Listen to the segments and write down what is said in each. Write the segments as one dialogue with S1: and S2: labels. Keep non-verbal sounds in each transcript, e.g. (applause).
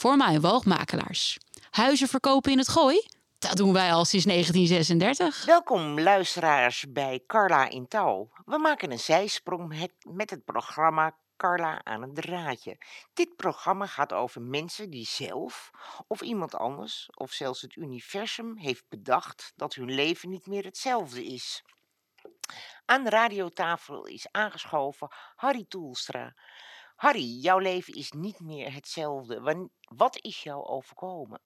S1: voor mij woogmakelaars. Huizen verkopen in het gooi? Dat doen wij al sinds 1936.
S2: Welkom luisteraars bij Carla in Touw. We maken een zijsprong met het programma Carla aan het draadje. Dit programma gaat over mensen die zelf of iemand anders of zelfs het universum heeft bedacht dat hun leven niet meer hetzelfde is. Aan de radiotafel is aangeschoven Harry Toelstra. Harry, jouw leven is niet meer hetzelfde. Wat is jou overkomen?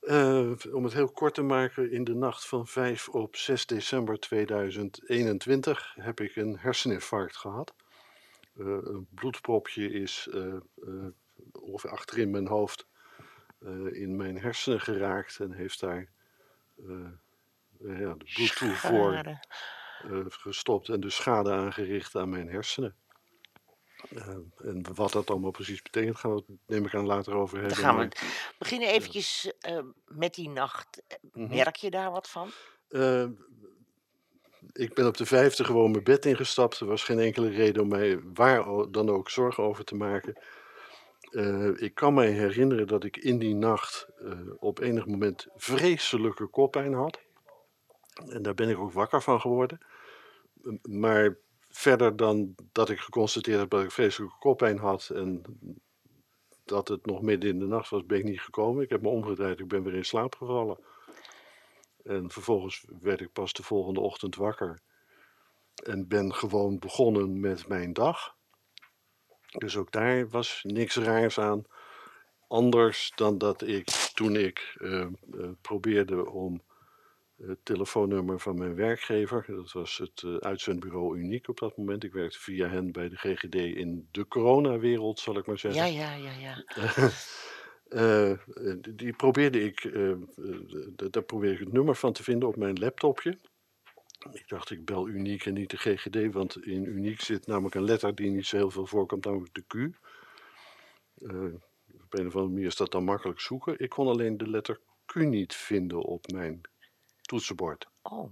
S3: Eh, om het heel kort te maken, in de nacht van 5 op 6 december 2021 heb ik een herseninfarct gehad. Eh, een bloedpropje is eh, ongeveer achterin mijn hoofd in mijn hersenen geraakt en heeft daar ja, de bloedtoevoer gestopt en dus schade aangericht aan mijn hersenen. Eh, en wat dat allemaal precies betekent, gaan we het neem ik aan later over
S2: Dan
S3: hebben.
S2: gaan we
S3: maar-
S2: beginnen eventjes eh, met die nacht. Eh,
S3: Mhm.
S2: Merk je daar wat van?
S3: Ik ben op de vijfde gewoon mijn bed ingestapt. Er was geen enkele reden om mij waar dan ook zorgen over te maken. Ik kan mij herinneren dat ik in die nacht op enig moment vreselijke koppijn had. En daar ben ik ook wakker van geworden. Maar verder dan dat ik geconstateerd heb dat ik vreselijke koppijn had en dat het nog midden in de nacht was, ben ik niet gekomen. Ik heb me omgedraaid, ik ben weer in slaap gevallen. En vervolgens werd ik pas de volgende ochtend wakker. En ben gewoon begonnen met mijn dag. Dus ook daar was niks raars aan. Anders dan dat ik toen ik eh, eh, probeerde om het telefoonnummer van mijn werkgever, dat was het eh, uitzendbureau Uniek op dat moment. Ik werkte via hen bij de GGD in de coronawereld, zal ik maar zeggen.
S2: Ja, ja, ja, ja. (laughs)
S3: Eh, eh, die- probeerde ik, eh, eh, d- daar probeerde ik het nummer van te vinden op mijn laptopje. Ik dacht, ik bel Uniek en niet de GGD, want in Uniek zit namelijk een letter die niet zo heel veel voorkomt, namelijk de Q. Eh, op een of andere manier is dat dan makkelijk zoeken. Ik kon alleen de letter Q niet vinden op mijn toetsenbord.
S2: Oh,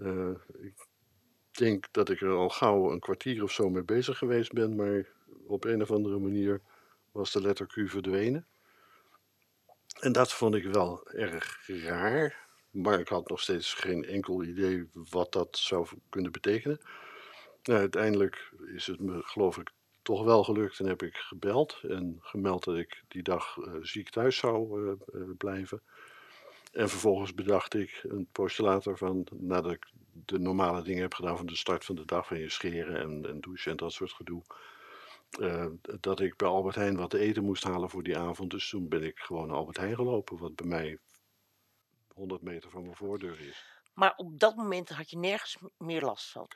S3: Eh, ik denk dat ik er al gauw een kwartier of zo mee bezig geweest ben, maar op een of andere manier was de letter Q verdwenen. En dat vond ik wel erg raar, maar ik had nog steeds geen enkel idee wat dat zou kunnen betekenen. Nou, uiteindelijk is het me, geloof ik, toch wel gelukt en heb ik gebeld en gemeld dat ik die dag eh, ziek thuis zou eh, blijven. En vervolgens bedacht ik een poosje later van, nadat ik de normale dingen heb gedaan van de start van de dag, van je scheren en, en douchen en dat soort gedoe, eh, dat ik bij Albert Heijn wat te eten moest halen voor die avond. Dus toen ben ik gewoon naar Albert Heijn gelopen, wat bij mij 100 meter van mijn voordeur is.
S2: maar op dat moment had je nergens meer last van.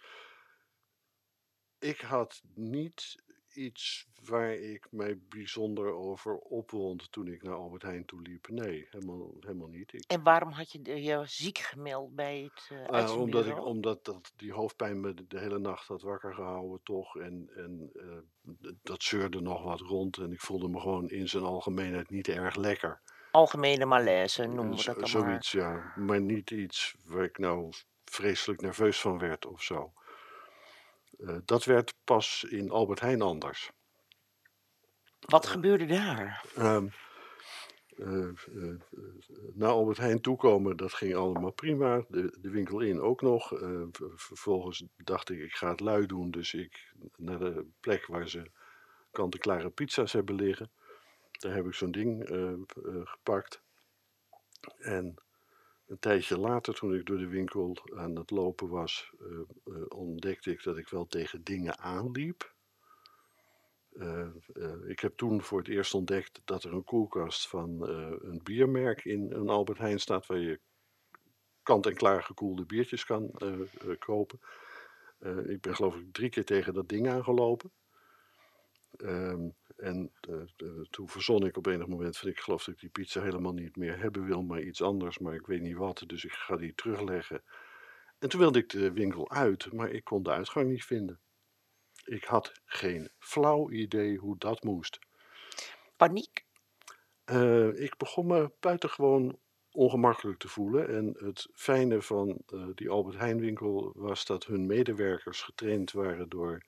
S3: Ik had niet iets waar ik mij bijzonder over opwond toen ik naar Albert Heijn toe liep. Nee, helemaal, helemaal niet. Ik,
S2: En waarom had je je ziek gemeld bij het uh,
S3: Ah, omdat ik, omdat dat, die hoofdpijn me de, hele nacht had wakker gehouden toch. En, en eh, dat zeurde nog wat rond. En ik voelde me gewoon in zijn algemeenheid niet erg lekker.
S2: Algemene malaise noemen we dat dan maar.
S3: Zoiets, ja. Maar niet iets waar ik nou vreselijk nerveus van werd of zo. Eh, dat werd pas in Albert Heijn anders.
S2: Wat gebeurde daar?
S3: Eh, naar Albert Heijn toekomen, dat ging allemaal prima. De, de winkel in ook nog. Ver- vervolgens dacht ik, ik ga het lui doen. Dus ik naar de plek waar ze kant-en-klare pizza's hebben liggen. Daar heb ik zo'n ding gepakt. En een tijdje later, toen ik door de winkel aan het lopen was, eh, eh, ontdekte ik dat ik wel tegen dingen aanliep. Eh, ik heb toen voor het eerst ontdekt dat er een koelkast van een biermerk in een Albert Heijn staat waar je kant-en-klaar gekoelde biertjes kan kopen. Ik ben geloof ik drie keer tegen dat ding aangelopen. Ehm, en eh, eh, toen verzon ik op enig moment van ik geloof dat ik die pizza helemaal niet meer hebben wil, maar iets anders, maar ik weet niet wat, dus ik ga die terugleggen. En toen wilde ik de winkel uit, maar ik kon de uitgang niet vinden. Ik had geen flauw idee hoe dat moest.
S2: Paniek?
S3: Eh, ik begon me buitengewoon ongemakkelijk te voelen. En het fijne van die Albert Heijn winkel was dat hun medewerkers getraind waren door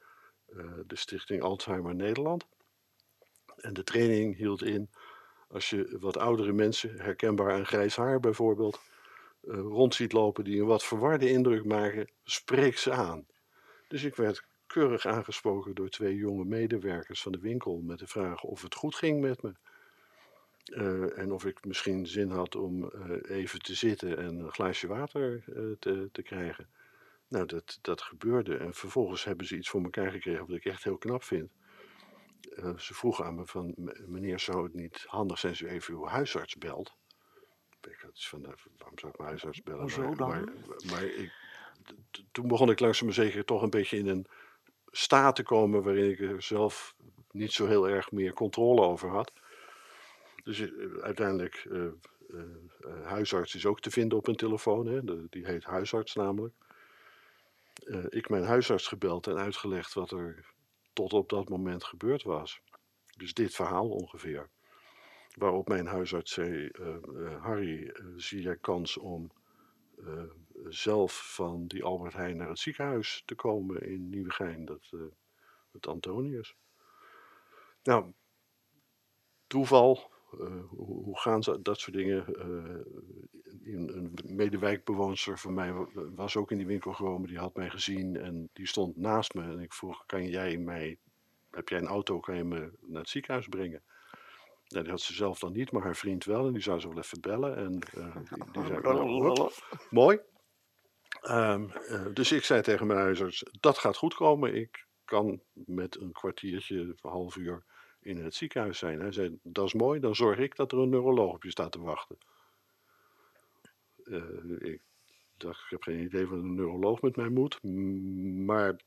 S3: de Stichting Alzheimer Nederland. En de training hield in, als je wat oudere mensen, herkenbaar aan grijs haar bijvoorbeeld, uh, rond ziet lopen die een wat verwarde indruk maken, spreek ze aan. Dus ik werd keurig aangesproken door twee jonge medewerkers van de winkel met de vraag of het goed ging met me. Uh, en of ik misschien zin had om uh, even te zitten en een glaasje water te, te, krijgen. Nou, dat, dat gebeurde. En vervolgens hebben ze iets voor elkaar gekregen wat ik echt heel knap vind. Ze vroegen aan me van, meneer, zou het niet handig zijn als u even uw huisarts belt? Ik had van, nou, waarom zou ik mijn huisarts bellen?
S2: Hoezo dan?
S3: Maar, maar ik, toen begon ik langzaam maar zeker toch een beetje in een staat te komen waarin ik er zelf niet zo heel erg meer controle over had. Dus uh, uiteindelijk, uh, huisarts is ook te vinden op een telefoon, hè? De, die heet huisarts namelijk. ik mijn huisarts gebeld en uitgelegd wat er tot op dat moment gebeurd was. Dus dit verhaal ongeveer. Waarop mijn huisarts zei: Harry, zie jij kans om zelf van die Albert Heijn naar het ziekenhuis te komen in Nieuwegein, dat, het Antonius? Nou, toeval, hoe, hoe, gaan ze, dat soort dingen. Uh, een medewijkbewoonster van mij was ook in die winkel gekomen, die had mij gezien en die stond naast me. En ik vroeg, kan jij mij, heb jij een auto, kan je me naar het ziekenhuis brengen? Nou, die had ze zelf dan niet, maar haar vriend wel. En die zou ze wel even bellen. En uh, (laughs) die, die zei, nou, mooi. Um, dus ik zei tegen mijn huisarts, dat gaat goed komen. Ik kan met een kwartiertje, een half uur in het ziekenhuis zijn. Hij zei, dat is mooi, dan zorg ik dat er een neuroloog op je staat te wachten. Uh, ik dacht, ik heb geen idee wat een neuroloog met mij moet, maar...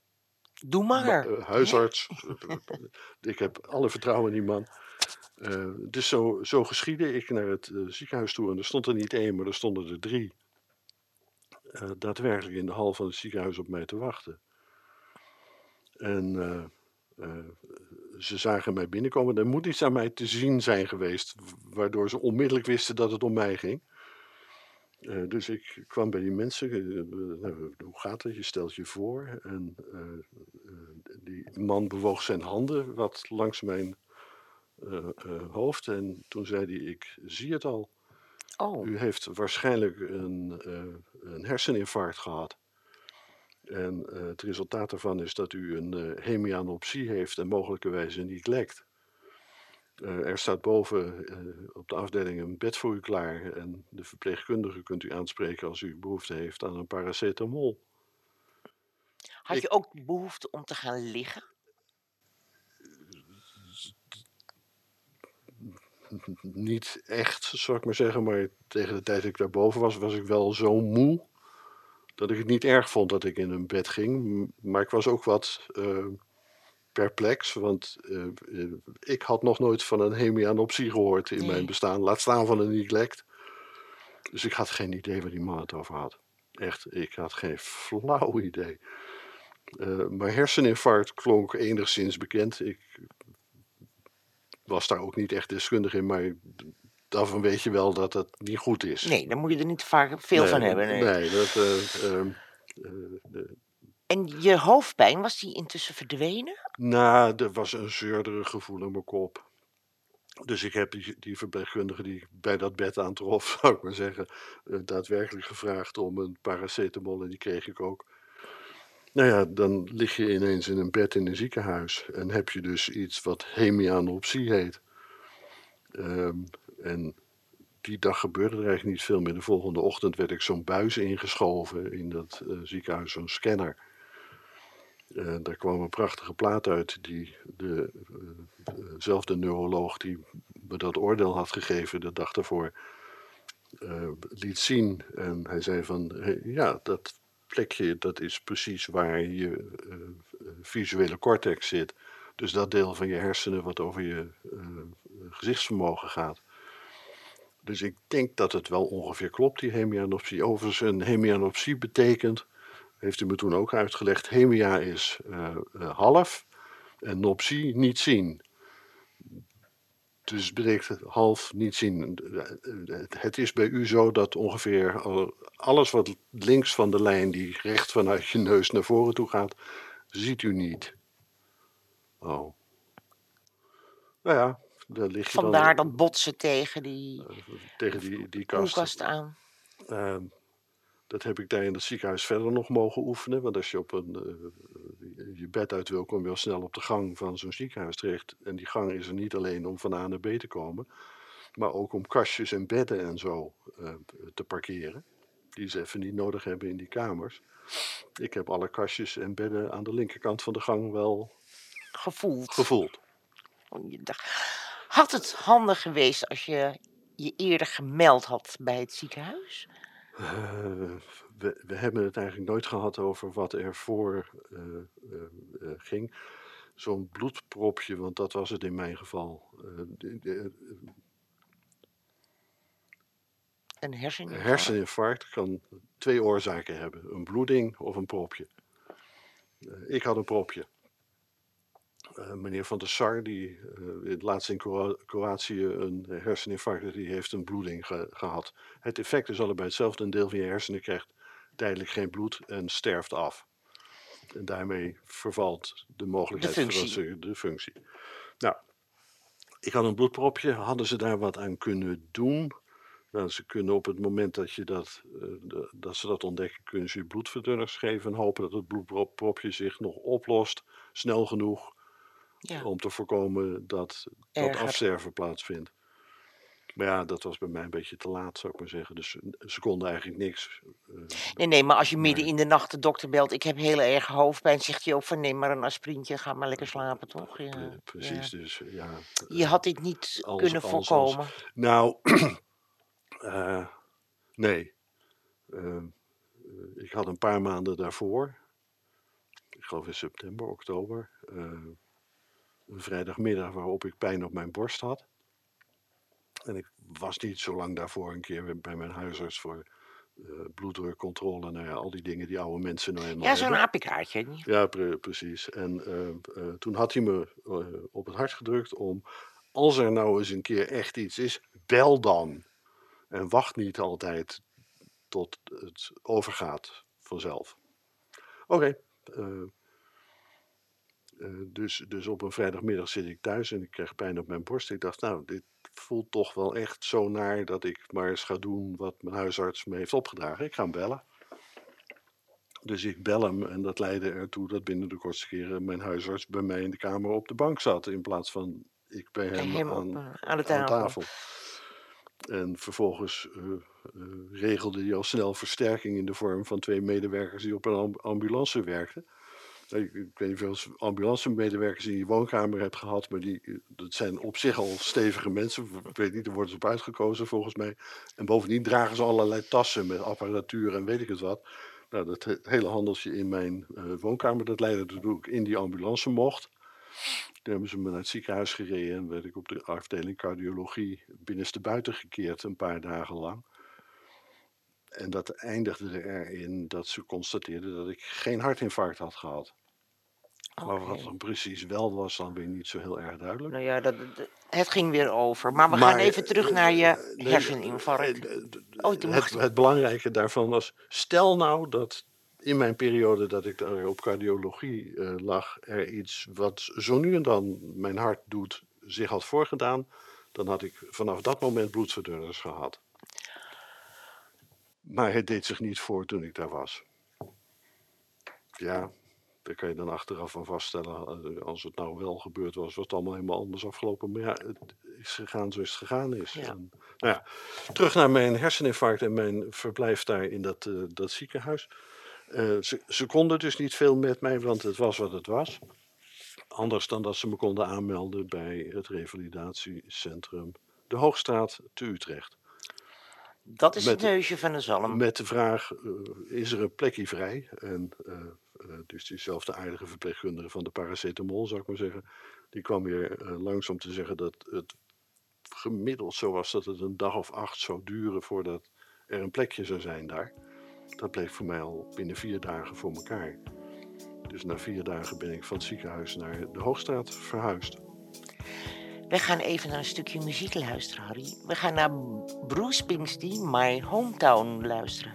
S2: Doe maar.
S3: Uh, huisarts, (laughs) ik heb alle vertrouwen in die man. Uh, dus zo, zo geschiedde ik naar het ziekenhuis toe en er stond er niet één, maar er stonden er drie. daadwerkelijk in de hal van het ziekenhuis op mij te wachten. En ze zagen mij binnenkomen. Er moet iets aan mij te zien zijn geweest, waardoor ze onmiddellijk wisten dat het om mij ging. Uh, dus ik kwam bij die mensen. Uh, hoe gaat het? Je stelt je voor. En die man bewoog zijn handen wat langs mijn hoofd. En toen zei hij: Ik zie het al.
S2: Oh.
S3: U heeft waarschijnlijk een, een herseninfarct gehad. En uh, het resultaat daarvan is dat u een uh, hemianopsie heeft en mogelijkerwijze een neglect. Uh, er staat boven op de afdeling een bed voor u klaar en de verpleegkundige kunt u aanspreken als u behoefte heeft aan een paracetamol.
S2: Had je Ik... ook behoefte om te gaan liggen?
S3: Niet echt, zou ik maar zeggen, maar tegen de tijd dat ik daarboven was, was ik wel zo moe dat ik het niet erg vond dat ik in een bed ging. Maar ik was ook wat uh, perplex, want uh, ik had nog nooit van een hemianopsie gehoord in nee. mijn bestaan. Laat staan van een neglect. Dus ik had geen idee waar die man het over had. Echt, ik had geen flauw idee. Uh, maar herseninfarct klonk enigszins bekend. Ik was daar ook niet echt deskundig in, maar daarvan weet je wel dat het niet goed is.
S2: Nee, dan moet je er niet vaak veel
S3: nee,
S2: van hebben. Nee,
S3: nee dat, uh, uh, uh,
S2: en je hoofdpijn, was die intussen verdwenen?
S3: Nou, er was een zeurderig gevoel in mijn kop. Dus ik heb die, die verpleegkundige die bij dat bed aantrof, (laughs) zou ik maar zeggen, eh, daadwerkelijk gevraagd om een paracetamol en die kreeg ik ook. Nou ja, dan lig je ineens in een bed in een ziekenhuis en heb je dus iets wat hemianopsie heet. Um, en die dag gebeurde er eigenlijk niet veel meer. De volgende ochtend werd ik zo'n buis ingeschoven in dat uh, ziekenhuis, zo'n scanner. Uh, daar kwam een prachtige plaat uit die dezelfde uh, neuroloog die me dat oordeel had gegeven de dag daarvoor liet zien. En hij zei van, ja, dat plekje dat is precies waar je visuele cortex zit. Dus dat deel van je hersenen wat over je gezichtsvermogen gaat. Dus ik denk dat het wel ongeveer klopt, die hemianopsie. Overigens, een hemianopsie betekent, heeft u me toen ook uitgelegd, hemia is uh, uh, half en nopsie niet zien. Dus betekent half niet zien. Het is bij u zo dat ongeveer alles wat links van de lijn, die recht vanuit je neus naar voren toe gaat, ziet u niet. Oh. Nou ja, daar lig je dan
S2: Vandaar dat botsen tegen die
S3: eh, tegen die, die kast.
S2: koelkast aan.
S3: Ehm, dat heb ik daar in het ziekenhuis verder nog mogen oefenen. Want als je op een, eh, je bed uit wil, kom je al snel op de gang van zo'n ziekenhuis terecht. En die gang is er niet alleen om van A naar B te komen, maar ook om kastjes en bedden en zo eh, te parkeren. Die ze even niet nodig hebben in die kamers. Ik heb alle kastjes en bedden aan de linkerkant van de gang wel
S2: Gevoeld.
S3: gevoeld.
S2: Oh, je dacht- Had het handig geweest als je je eerder gemeld had bij het ziekenhuis?
S3: Eh, we, we hebben het eigenlijk nooit gehad over wat er voor eh, eh, ging. Zo'n bloedpropje, want dat was het in mijn geval. De- de-
S2: Een
S3: Een
S2: herseninfarct?
S3: herseninfarct kan twee oorzaken hebben: een bloeding of een propje. Ik had een propje. Eh, meneer Van der Sar, die het laatst in Kroa- Kroatië een herseninfarct die heeft een bloeding ge- gehad. Het effect is allebei hetzelfde: een deel van je hersenen krijgt tijdelijk geen bloed en sterft af. En daarmee vervalt de mogelijkheid
S2: functie.
S3: ze- de functie. Nou, ik had een bloedpropje. Hadden ze daar wat aan kunnen doen? Nou, ze kunnen op het moment dat, je dat, eh, de- dat ze dat ontdekken, kunnen ze je bloedverdunners geven en hopen dat het bloedpropje zich nog oplost, snel genoeg,
S2: Ja,
S3: om te voorkomen dat dat afsterven plaatsvindt. Maar ja, dat was bij mij een beetje te laat, zou ik maar zeggen. Dus eh, ze konden eigenlijk niks. eh,
S2: Nee, nee, maar als je midden in de nacht de dokter belt, ik heb heel erg hoofdpijn, zegt hij ook van neem maar een aspirintje, ga maar lekker slapen, toch? Ja,
S3: pre-
S2: ja.
S3: precies, dus eh, ja.
S2: Je had dit niet
S3: Alles-
S2: kunnen voorkomen.
S3: Nou, (clears throat) eh, nee. Eh, eh, ik had een paar maanden daarvoor, ik geloof in september, oktober, eh, een vrijdagmiddag waarop ik pijn op mijn borst had. En ik was niet zo lang daarvoor een keer bij mijn huisarts voor eh, bloeddrukcontrole. Nou ja, al die dingen die oude mensen nou eenmaal
S2: Ja, zo'n. APK'tje. niet?
S3: Ja, pre- precies. En eh, eh, toen had hij me op het hart gedrukt om, als er nou eens een keer echt iets is, bel dan. En wacht niet altijd tot het overgaat vanzelf. Oké. Eh, dus, dus op een vrijdagmiddag zit ik thuis en ik krijg pijn op mijn borst. Ik dacht, nou, dit voelt toch wel echt zo naar dat ik maar eens ga doen wat mijn huisarts me heeft opgedragen. Ik ga hem bellen. Dus ik bel hem en dat leidde ertoe dat binnen de kortste keren mijn huisarts bij mij in de kamer op de bank zat. In plaats van ik bij hem,
S2: op,
S3: aan,
S2: eh, aan de
S3: aan
S2: tafel.
S3: En vervolgens eh, regelde hij al snel versterking in de vorm van twee medewerkers die op een amb- ambulance werkten. Ik, weet niet je ambulance-medewerkers in je woonkamer hebt gehad, maar die, eh, dat zijn op zich al stevige mensen. Ik weet niet, daar worden ze op uitgekozen volgens mij. En bovendien dragen ze allerlei tassen met apparatuur en weet ik het wat. Nou, dat he- hele handeltje in mijn eh, woonkamer, dat leidde ertoe ik in die ambulance mocht. Toen hebben ze me naar het ziekenhuis gereden en werd ik op de afdeling cardiologie binnenste buiten gekeerd een paar dagen lang. En dat eindigde erin dat ze constateerden dat ik geen hartinfarct had gehad. Maar wat dan precies wel was, dan weer niet zo heel erg duidelijk.
S2: Nou ja, dat, het ging weer over. Maar we
S3: Maar,
S2: gaan even terug naar je
S3: eh, nee,
S2: herseninfarct.
S3: eh,
S2: Oh,
S3: het, het belangrijke daarvan was, stel nou dat in mijn periode dat ik daar op cardiologie eh, lag, er iets wat zo nu en dan mijn hart doet, zich had voorgedaan, dan had ik vanaf dat moment bloedverdunners gehad. Maar het deed zich niet voor toen ik daar was. Ja, daar kan je dan achteraf van vaststellen. eh, Als het nou wel gebeurd was, was het allemaal helemaal anders afgelopen. Maar ja, het is gegaan zoals het gegaan is.
S2: Ja.
S3: En, nou ja, terug naar mijn herseninfarct en mijn verblijf daar in dat, eh, dat ziekenhuis. Eh, ze, ze konden dus niet veel met mij, want het was wat het was. Anders dan dat ze me konden aanmelden bij het revalidatiecentrum De Hoogstraat te Utrecht.
S2: Dat is het
S3: met-
S2: neusje van de zalm.
S3: Met de vraag, is er een plekje vrij? En dus diezelfde aardige verpleegkundige van de paracetamol, zou ik maar zeggen, die kwam weer eh, langs om te zeggen dat het gemiddeld zo was dat het een dag of acht zou duren voordat er een plekje zou zijn daar. Dat bleek voor mij al binnen vier dagen voor elkaar. Dus na vier dagen ben ik van het ziekenhuis naar de Hoogstraat verhuisd.
S2: We gaan even naar een stukje muziek luisteren, Harry. We gaan naar Bruce Springsteen, My Hometown luisteren.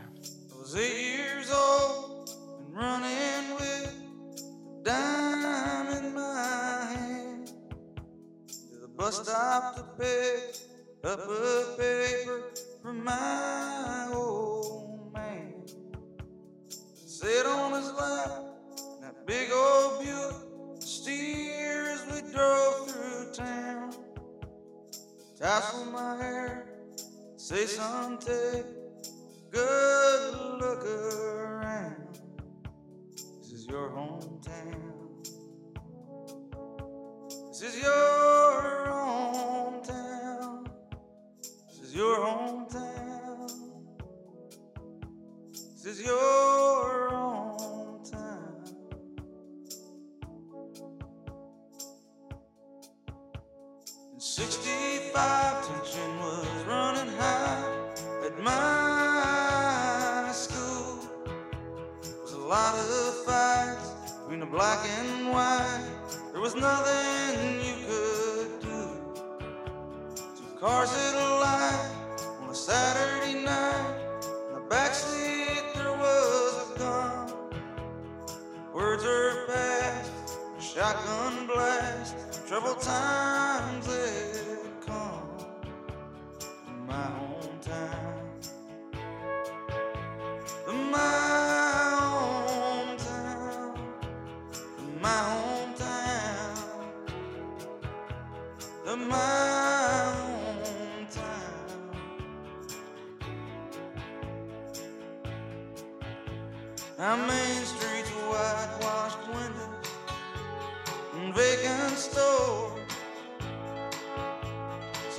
S4: With a dime in my hand to the bus stop to pick up a paper from my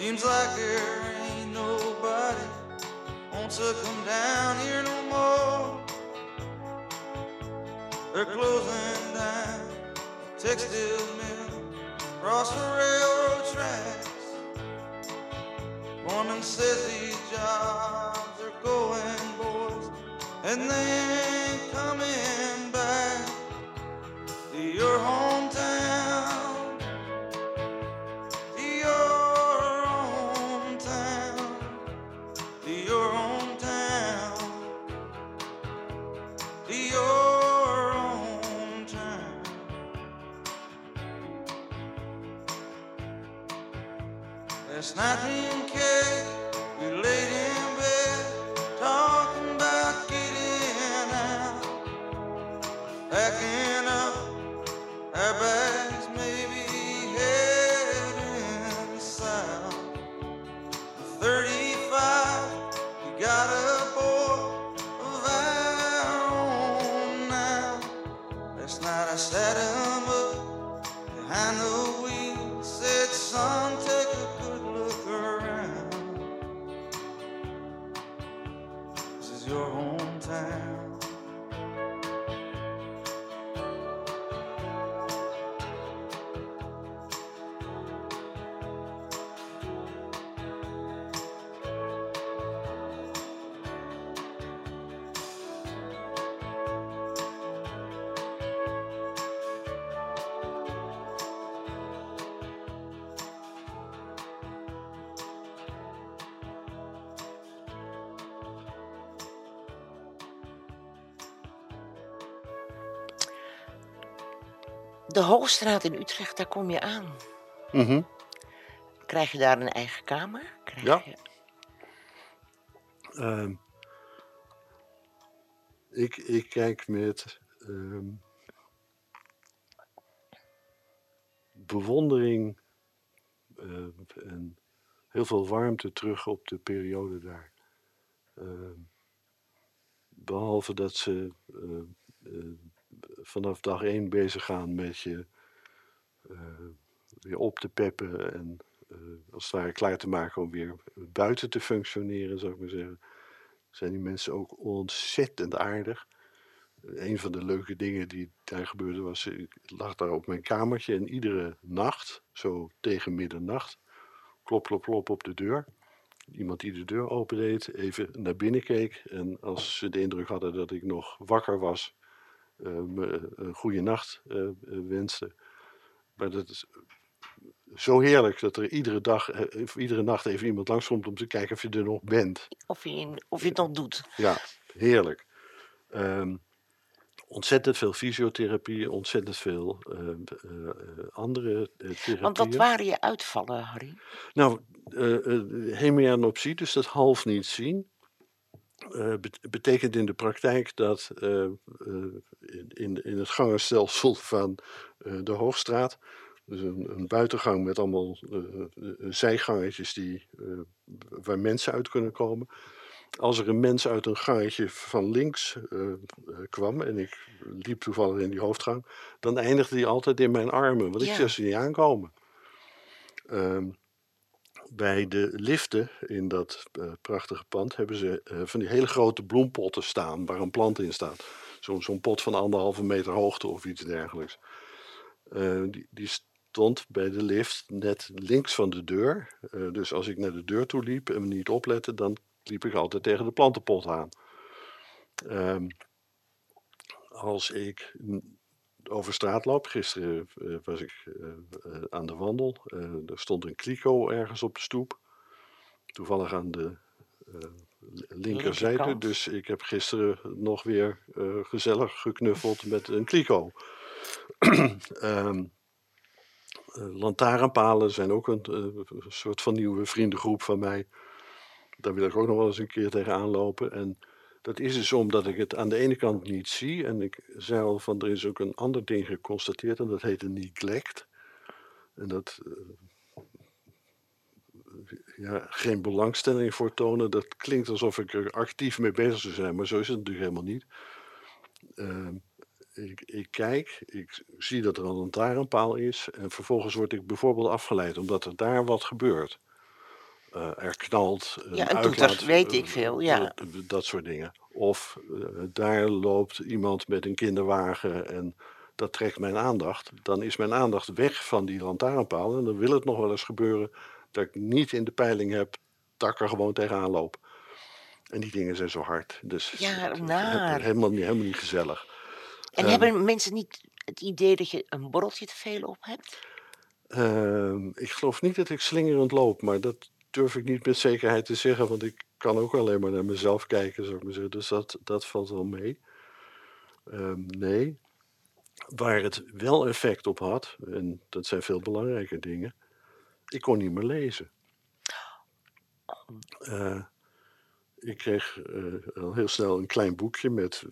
S4: Seems like there ain't nobody wants to come down here no more. They're closing down textile mill across the railroad tracks. Foreman says these jobs are going, boys, and they ain't coming back to your hometown,
S2: De Hoogstraat in Utrecht, daar kom je aan.
S3: Mhm.
S2: Krijg je daar een eigen kamer? Krijg
S3: Ja.
S2: Je...
S3: Ehm, ik, ik kijk met ehm, bewondering eh, en heel veel warmte terug op de periode daar. Ehm, behalve dat ze eh, vanaf dag één bezig gaan met je eh, weer op te peppen en eh, als het ware klaar te maken om weer buiten te functioneren, zou ik maar zeggen zijn die mensen ook ontzettend aardig. Een van de leuke dingen die daar gebeurde was, ik lag daar op mijn kamertje en iedere nacht, zo tegen middernacht, klop, klop, klop op de deur. Iemand die de deur opendeed, even naar binnen keek en als ze de indruk hadden dat ik nog wakker was, me een goede nacht eh, eh, wenste. Maar dat is zo heerlijk dat er iedere dag, eh, of iedere nacht even iemand langskomt om te kijken of je er nog bent.
S2: Of, je, in- of je het nog doet.
S3: Ja, heerlijk. Ehm, ontzettend veel fysiotherapie, ontzettend veel eh, eh, eh, andere eh,
S2: Want wat
S3: therapieën.
S2: waren je uitvallen, Harry?
S3: Nou, eh eh, hemianopsie, dus dat half niet zien, eh, bet- betekent in de praktijk dat eh, eh, in, in, het gangenstelsel (laughs) van de Hoogstraat, dus een, een buitengang met allemaal zijgangetjes die, waar mensen uit kunnen komen. Als er een mens uit een gangetje van links kwam en ik liep toevallig in die hoofdgang, dan eindigde die altijd in mijn armen, want ik zag ze niet aankomen. Ehm, bij de liften in dat eh, prachtige pand hebben ze eh, van die hele grote bloempotten staan waar een plant in staat. Zo'n pot van anderhalve meter hoogte of iets dergelijks. Eh, die, die stond bij de lift net links van de deur. Dus als ik naar de deur toe liep en me niet oplette, dan liep ik altijd tegen de plantenpot aan. Ehm, als ik over straat loop, gisteren eh, was ik eh, eh, aan de wandel, er stond een kliko ergens op de stoep. Toevallig aan de linkerzijde.
S2: Linkerkant.
S3: Dus ik heb gisteren nog weer gezellig geknuffeld met een kliko. (clears throat) Eh, lantaarnpalen zijn ook een, een soort van nieuwe vriendengroep van mij. Daar wil ik ook nog wel eens een keer tegenaan lopen. En dat is dus omdat ik het aan de ene kant niet zie. En ik zei al van er is ook een ander ding geconstateerd en dat heet een neglect. En dat eh, ja, geen belangstelling voor tonen. Dat klinkt alsof ik er actief mee bezig zou zijn, maar zo is het natuurlijk helemaal niet. Ehm, ik, ik kijk, ik zie dat er een lantaarnpaal is en vervolgens word ik bijvoorbeeld afgeleid omdat er daar wat gebeurt. Eh, er knalt
S2: Ja, een toeter,
S3: uitlaat,
S2: weet
S3: eh,
S2: ik veel, ja.
S3: Dat, dat soort dingen. Of eh, daar loopt iemand met een kinderwagen en dat trekt mijn aandacht. Dan is mijn aandacht weg van die lantaarnpaal en dan wil het nog wel eens gebeuren dat ik niet in de peiling heb dat ik er gewoon tegenaan loop. En die dingen zijn zo hard. Dus
S2: Ja, naar.
S3: helemaal, niet, helemaal niet gezellig.
S2: En
S3: Ehm,
S2: hebben mensen niet het idee dat je een borreltje te veel op hebt?
S3: Ehm, ik geloof niet dat ik slingerend loop, maar dat durf ik niet met zekerheid te zeggen, want ik kan ook alleen maar naar mezelf kijken, zou ik maar zeggen. Dus dat, dat valt wel mee. Ehm, nee. Waar het wel effect op had, en dat zijn veel belangrijke dingen, ik kon niet meer lezen. Eh, ik kreeg eh, al heel snel een klein boekje met,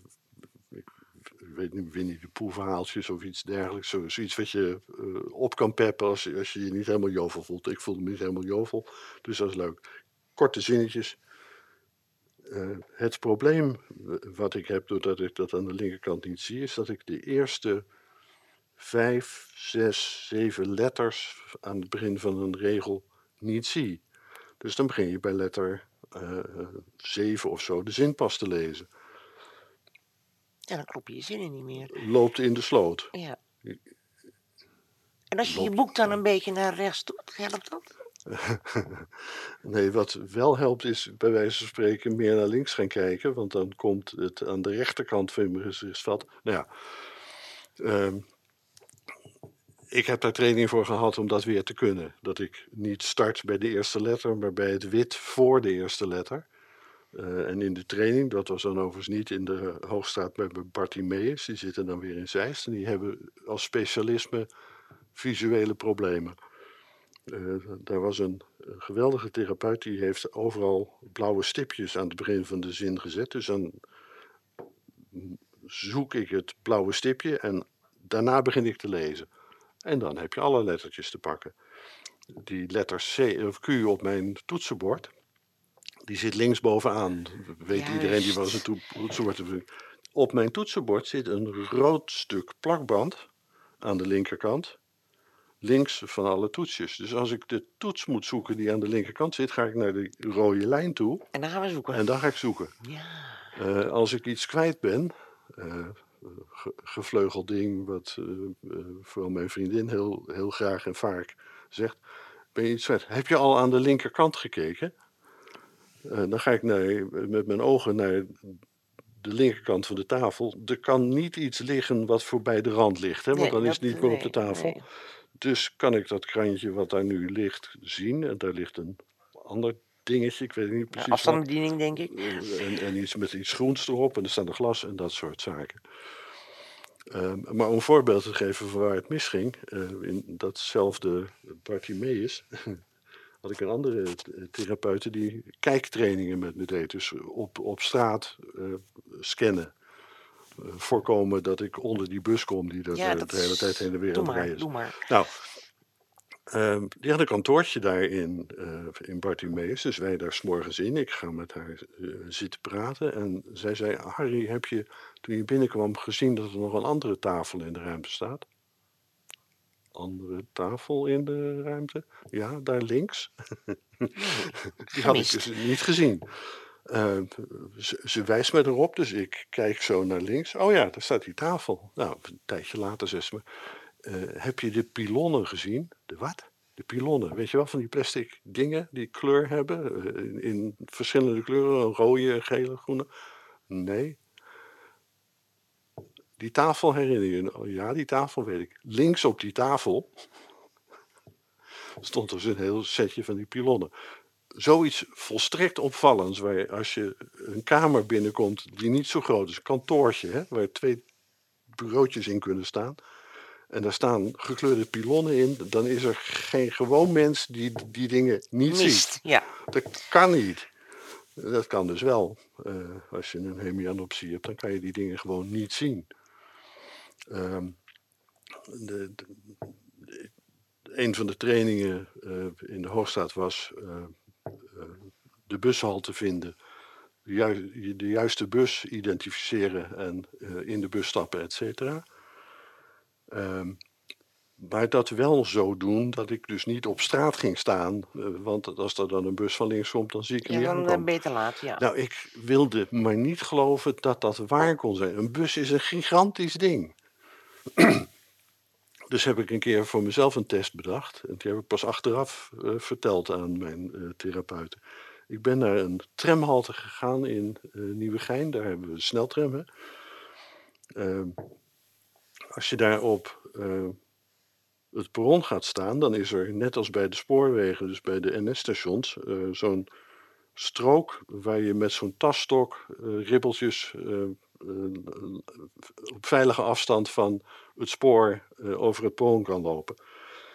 S3: weet niet, Winnie de Pooh verhaaltjes of iets dergelijks. Zo, zoiets wat je eh, op kan peppen als, als je je niet helemaal jovel voelt. Ik voelde me niet helemaal jovel, dus dat is leuk. Korte zinnetjes. Eh, het probleem wat ik heb, doordat ik dat aan de linkerkant niet zie, is dat ik de eerste vijf, zes, zeven letters aan het begin van een regel niet zie. Dus dan begin je bij letter eh, zeven of zo de zin pas te lezen.
S2: Ja, dan kloppen je zinnen niet meer.
S3: Loopt in de sloot.
S2: Ja. En als je je boek dan een beetje naar rechts doet, helpt dat? (laughs)
S3: Nee, wat wel helpt is bij wijze van spreken meer naar links gaan kijken, want dan komt het aan de rechterkant van mijn gezichtsveld. Nou ja, ehm, ik heb daar training voor gehad om dat weer te kunnen. Dat ik niet start bij de eerste letter, maar bij het wit voor de eerste letter. Eh, en in de training, dat was dan overigens niet in de Hoogstraat bij Bartimeus, die zitten dan weer in Zeist en die hebben als specialisme visuele problemen. Eh, daar was een geweldige therapeut die heeft overal blauwe stipjes aan het begin van de zin gezet. Dus dan zoek ik het blauwe stipje en daarna begin ik te lezen. En dan heb je alle lettertjes te pakken. Die letter C of Q op mijn toetsenbord, die zit links bovenaan. Weet iedereen die wel eens een toe- toetsenbord. Op mijn toetsenbord zit een rood stuk plakband aan de linkerkant links van alle toetsjes. Dus als ik de toets moet zoeken die aan de linkerkant zit, ga ik naar de rode lijn toe
S2: En dan gaan we zoeken.
S3: en dan ga ik zoeken.
S2: Ja.
S3: Eh, als ik iets kwijt ben, eh, ge- gevleugeld ding, wat eh, vooral mijn vriendin heel, heel graag en vaak zegt, ben je iets kwijt? Heb je al aan de linkerkant gekeken? Eh, dan ga ik naar, met mijn ogen naar de linkerkant van de tafel. Er kan niet iets liggen wat voorbij de rand ligt, hè, want
S2: Nee,
S3: dan is het niet meer op de tafel.
S2: nee.
S3: Dus kan ik dat krantje wat daar nu ligt zien. En daar ligt een ander dingetje, ik weet niet precies wat.
S2: afstandsbediening, denk ik.
S3: Eh, En, en iets met iets groens erop en er staan er glas en dat soort zaken. Ehm, maar om een voorbeeld te geven van waar het misging, eh, in datzelfde Bartimeus had ik een andere th- therapeute die kijktrainingen met me deed. Dus op, op straat eh, scannen. Eh, voorkomen dat ik onder die bus kom die dat,
S2: Ja,
S3: eh,
S2: dat
S3: de hele tijd heen en weer aan het rijden is.
S2: doe maar.
S3: Nou, ehm, die had een kantoortje daar in, eh in Bartimeus. Dus wij daar s'morgens in. Ik ga met haar eh, zitten praten. En zij zei, Harry, heb je toen je binnenkwam gezien dat er nog een andere tafel in de ruimte staat? Andere tafel in de ruimte? Ja, daar links. (laughs) Die had ik dus niet gezien. Eh, ze, ze wijst me erop, dus ik kijk zo naar links. Oh ja, daar staat die tafel. Nou, een tijdje later zegt ze me: eh, Heb je de pilonnen gezien? De wat? De pilonnen. Weet je wel, van die plastic dingen die kleur hebben. eh, in, in verschillende kleuren: rode, gele, groene. Nee. Die tafel herinner je je? Oh, Ja, die tafel weet ik. Links op die tafel (laughs) stond dus een heel setje van die pilonnen zoiets volstrekt opvallends. Waar je, als je een kamer binnenkomt die niet zo groot is, een kantoortje, hè, waar twee bureautjes in kunnen staan. En daar staan gekleurde pilonnen in, dan is er geen gewoon mens die die dingen niet ziet.
S2: Ja.
S3: Dat kan niet. Dat kan dus wel. Eh, als je een hemianopsie hebt, dan kan je die dingen gewoon niet zien. Ehm, de, de- de- een van de trainingen eh, in de Hoogstraat was eh, eh, de bushalte vinden. De, ju- de juiste bus identificeren en in de bus stappen, et cetera. Ehm, maar dat wel zo doen dat ik dus niet op straat ging staan. want als er dan een bus van links komt, dan zie ik hem
S2: Ja,
S3: niet
S2: dan je te laat, ja.
S3: Nou, ik wilde maar niet geloven dat dat waar kon zijn. Een bus is een gigantisch ding. (clears throat) dus heb ik een keer voor mezelf een test bedacht. En die heb ik pas achteraf eh, verteld aan mijn eh, therapeuten. Ik ben naar een tramhalte gegaan in eh, Nieuwegein. Daar hebben we een sneltram. Hè? Ehm, als je daar op het perron gaat staan, dan is er net als bij de spoorwegen, dus bij de NS-stations, zo'n strook waar je met zo'n tasstok ribbeltjes op veilige afstand van het spoor eh, over het perron kan lopen.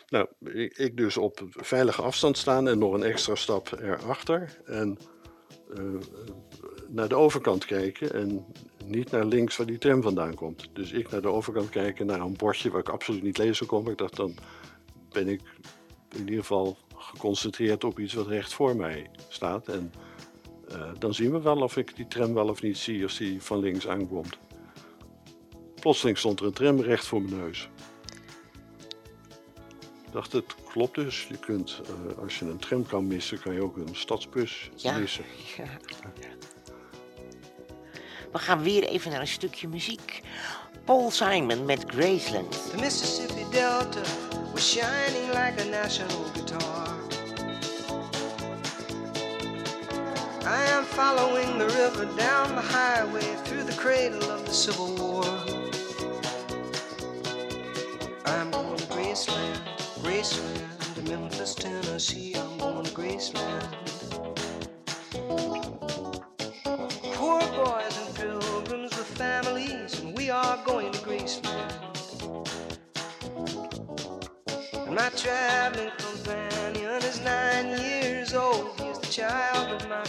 S3: Nou, ik, dus op veilige afstand staan en nog een extra stap erachter. En eh, naar de overkant kijken en niet naar links waar die tram vandaan komt. Dus ik naar de overkant kijken naar een bordje waar ik absoluut niet lezen kon. Ik dacht, dan ben ik in ieder geval geconcentreerd op iets wat recht voor mij staat. En eh, dan zien we wel of ik die tram wel of niet zie als die van links aankomt. Plotseling stond er een tram recht voor mijn neus. Ik dacht, het klopt dus. Je kunt, eh, als je een tram kan missen, kan je ook een stadsbus
S2: Ja.
S3: missen.
S2: Ja. We gaan weer even naar een stukje muziek. Paul Simon met Graceland.
S5: The Mississippi Delta was shining like a national guitar. I am following the river down the highway through the cradle of the Civil War. I'm going to Graceland, Graceland, to Memphis, Tennessee. I'm going to Graceland. Poor boys and pilgrims with families, and we are going to Graceland. And my traveling companion is nine years old. He is the child of my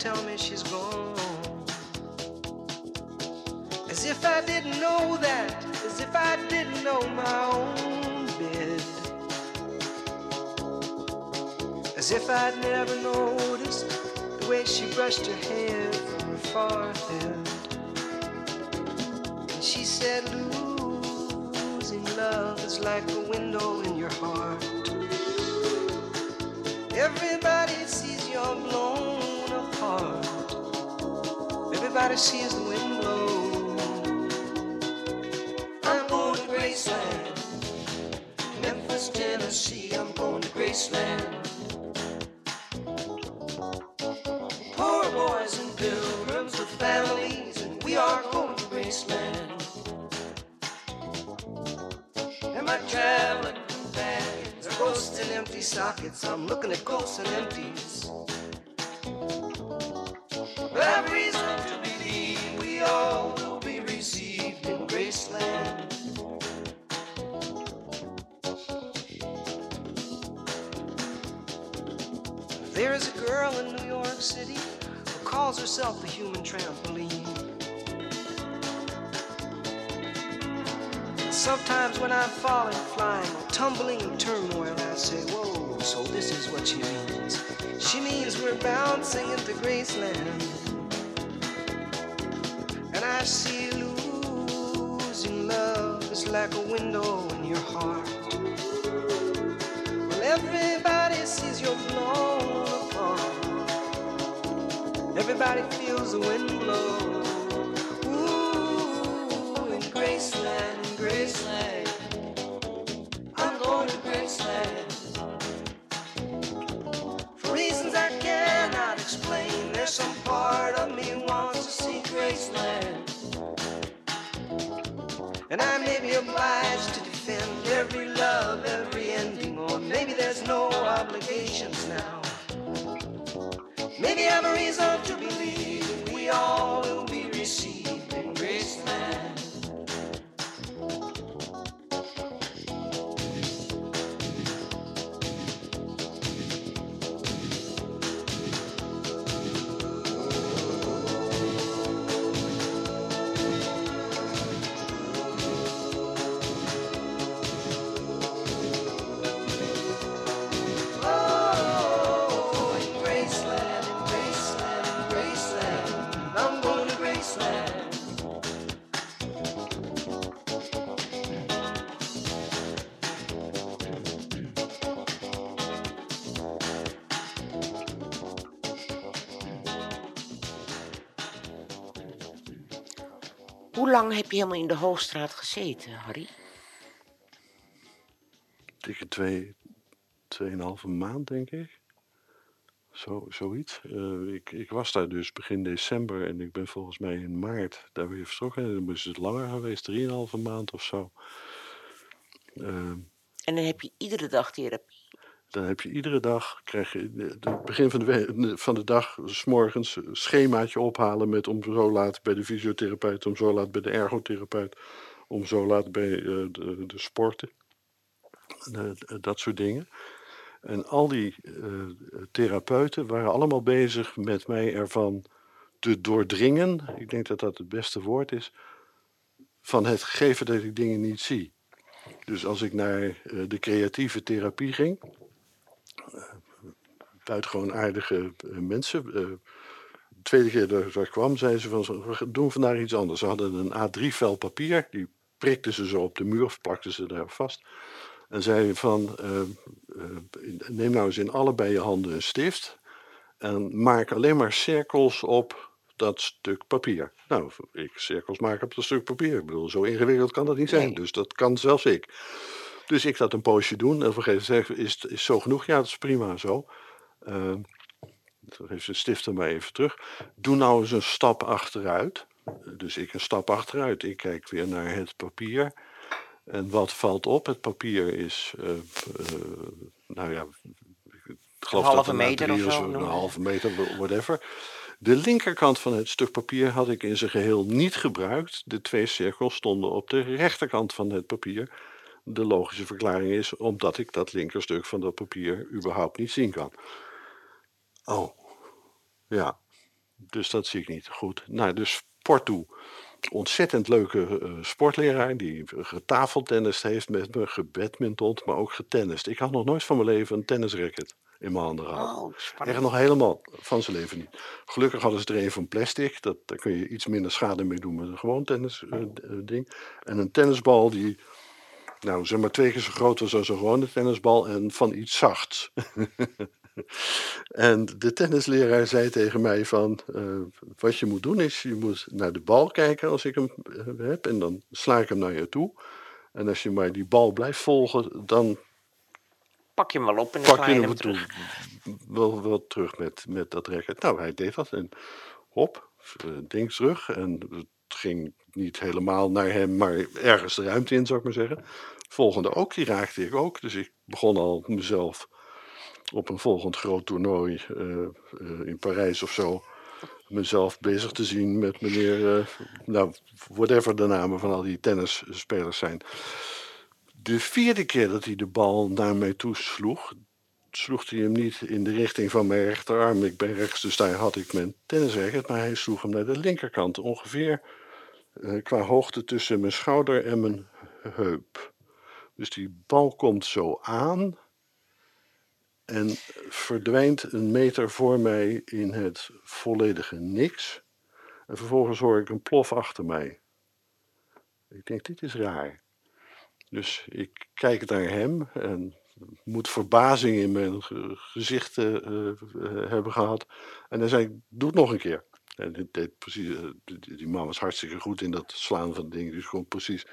S5: tell me she's gone. As if I didn't know that, as if I didn't know my own bed. As if I'd never noticed the way she brushed her hair from her forehead. And she said, Losing love is like a window in your heart. Everybody sees you're blown apart. Everybody sees the wind blow. I'm going to Graceland. Memphis, Tennessee, I'm going to Graceland. Poor boys and pilgrims with families, and we are going to Graceland. And my traveling companions are ghosts and empty sockets. I'm looking at ghosts and empties. City who calls herself the human trampoline. Sometimes when I'm falling, flying, tumbling in turmoil, I say, Whoa, so this is what she means. She means we're bouncing into Graceland. And I see losing love is like a window in your heart. Well, everybody sees you're blown. Everybody feels the wind blow. Ooh, in Graceland, Graceland. I'm going to Graceland. For reasons I cannot explain, there's some part of me wants to see Graceland. And I may be obliged to defend every love, every ending, or maybe there's no obligations to believe we all
S2: Hoe lang heb je helemaal in de Hoogstraat gezeten, Harry?
S3: dikke twee, tweeënhalve maand, denk ik. Zo, zoiets. Eh, ik, ik was daar dus begin december en ik ben volgens mij in maart daar weer vertrokken. En dan is het langer geweest, drieënhalve maand of zo. Eh,
S2: En dan heb je iedere dag therapie.
S3: Dan heb je iedere dag, krijg je de begin van de, van de dag, s morgens, een schemaatje ophalen met om zo laat bij de fysiotherapeut, om zo laat bij de ergotherapeut, om zo laat bij eh, de, de sporten. Eh, dat soort dingen. En al die eh, therapeuten waren allemaal bezig met mij ervan te doordringen. Ik denk dat dat het beste woord is. Van het gegeven dat ik dingen niet zie. Dus als ik naar eh, de creatieve therapie ging. Buitengewoon aardige eh, mensen. eh, de tweede keer dat ik daar kwam, zeiden ze van we doen vandaag iets anders. Ze hadden een A3-vel papier, die prikten ze zo op de muur of plakten ze daar vast. En zeiden van, eh, eh, neem nou eens in allebei je handen een stift en maak alleen maar cirkels op dat stuk papier. Nou, ik cirkels maken op dat stuk papier. Ik bedoel, zo ingewikkeld kan dat niet zijn.
S2: Nee.
S3: Dus dat kan zelfs ik. Dus ik dat een poosje doen. En op een gegeven moment zei ik, is, is zo genoeg? Ja, dat is prima zo. Uh, dan heeft ze stift er maar even terug. Doe nou eens een stap achteruit. Dus ik een stap achteruit. Ik kijk weer naar het papier. En wat valt op? Het papier is, uh, uh, nou ja, ik geloof
S2: halve
S3: dat
S2: meter of zo,
S3: Een
S2: maar.
S3: halve meter, whatever. De linkerkant van het stuk papier had ik in zijn geheel niet gebruikt. De twee cirkels stonden op de rechterkant van het papier. De logische verklaring is omdat ik dat linkerstuk van dat papier überhaupt niet zien kan. Oh, ja. Dus dat zie ik niet. Goed. Nou, dus sport toe. Ontzettend leuke uh, sportleraar die getafeltennist heeft met me, gebadmintond, maar ook getennist. Ik had nog nooit van mijn leven een tennisracket in mijn handen gehad.
S2: Oh.
S3: Echt nog helemaal van zijn leven niet. Gelukkig hadden ze er een van plastic. Dat, daar kun je iets minder schade mee doen met een gewoon tennisding. en een tennisbal die, nou zeg maar twee keer zo groot was als een gewone tennisbal en van iets zachts. (laughs) en de tennisleraar zei tegen mij van, uh, wat je moet doen is, je moet naar de bal kijken als ik hem uh, heb. En dan sla ik hem naar je toe. En als je maar die bal blijft volgen, dan
S2: Pak je hem wel op en dan
S3: pak je hem
S2: hem
S3: toe,
S2: terug.
S3: wel, wel terug met, met dat racket. Nou, hij deed dat en hop, ding terug. En ging niet helemaal naar hem, maar ergens de ruimte in, zou ik maar zeggen. volgende ook, die raakte ik ook. Dus ik begon al mezelf op een volgend groot toernooi eh, eh, in Parijs of zo mezelf bezig te zien met meneer, eh, nou, whatever de namen van al die tennisspelers zijn. De vierde keer dat hij de bal naar mij toe sloeg, sloeg hij hem niet in de richting van mijn rechterarm. Ik ben rechts, dus daar had ik mijn tennisracket, maar hij sloeg hem naar de linkerkant, ongeveer qua hoogte tussen mijn schouder en mijn heup. Dus die bal komt zo aan en verdwijnt een meter voor mij in het volledige niks. En vervolgens hoor ik een plof achter mij. Ik denk, dit is raar. Dus ik kijk naar hem en moet verbazing in mijn ge- gezicht eh, eh, hebben gehad. En hij zei, doe het nog een keer. En dit deed precies, eh, die, die man was hartstikke goed in dat slaan van dingen. Dus gewoon precies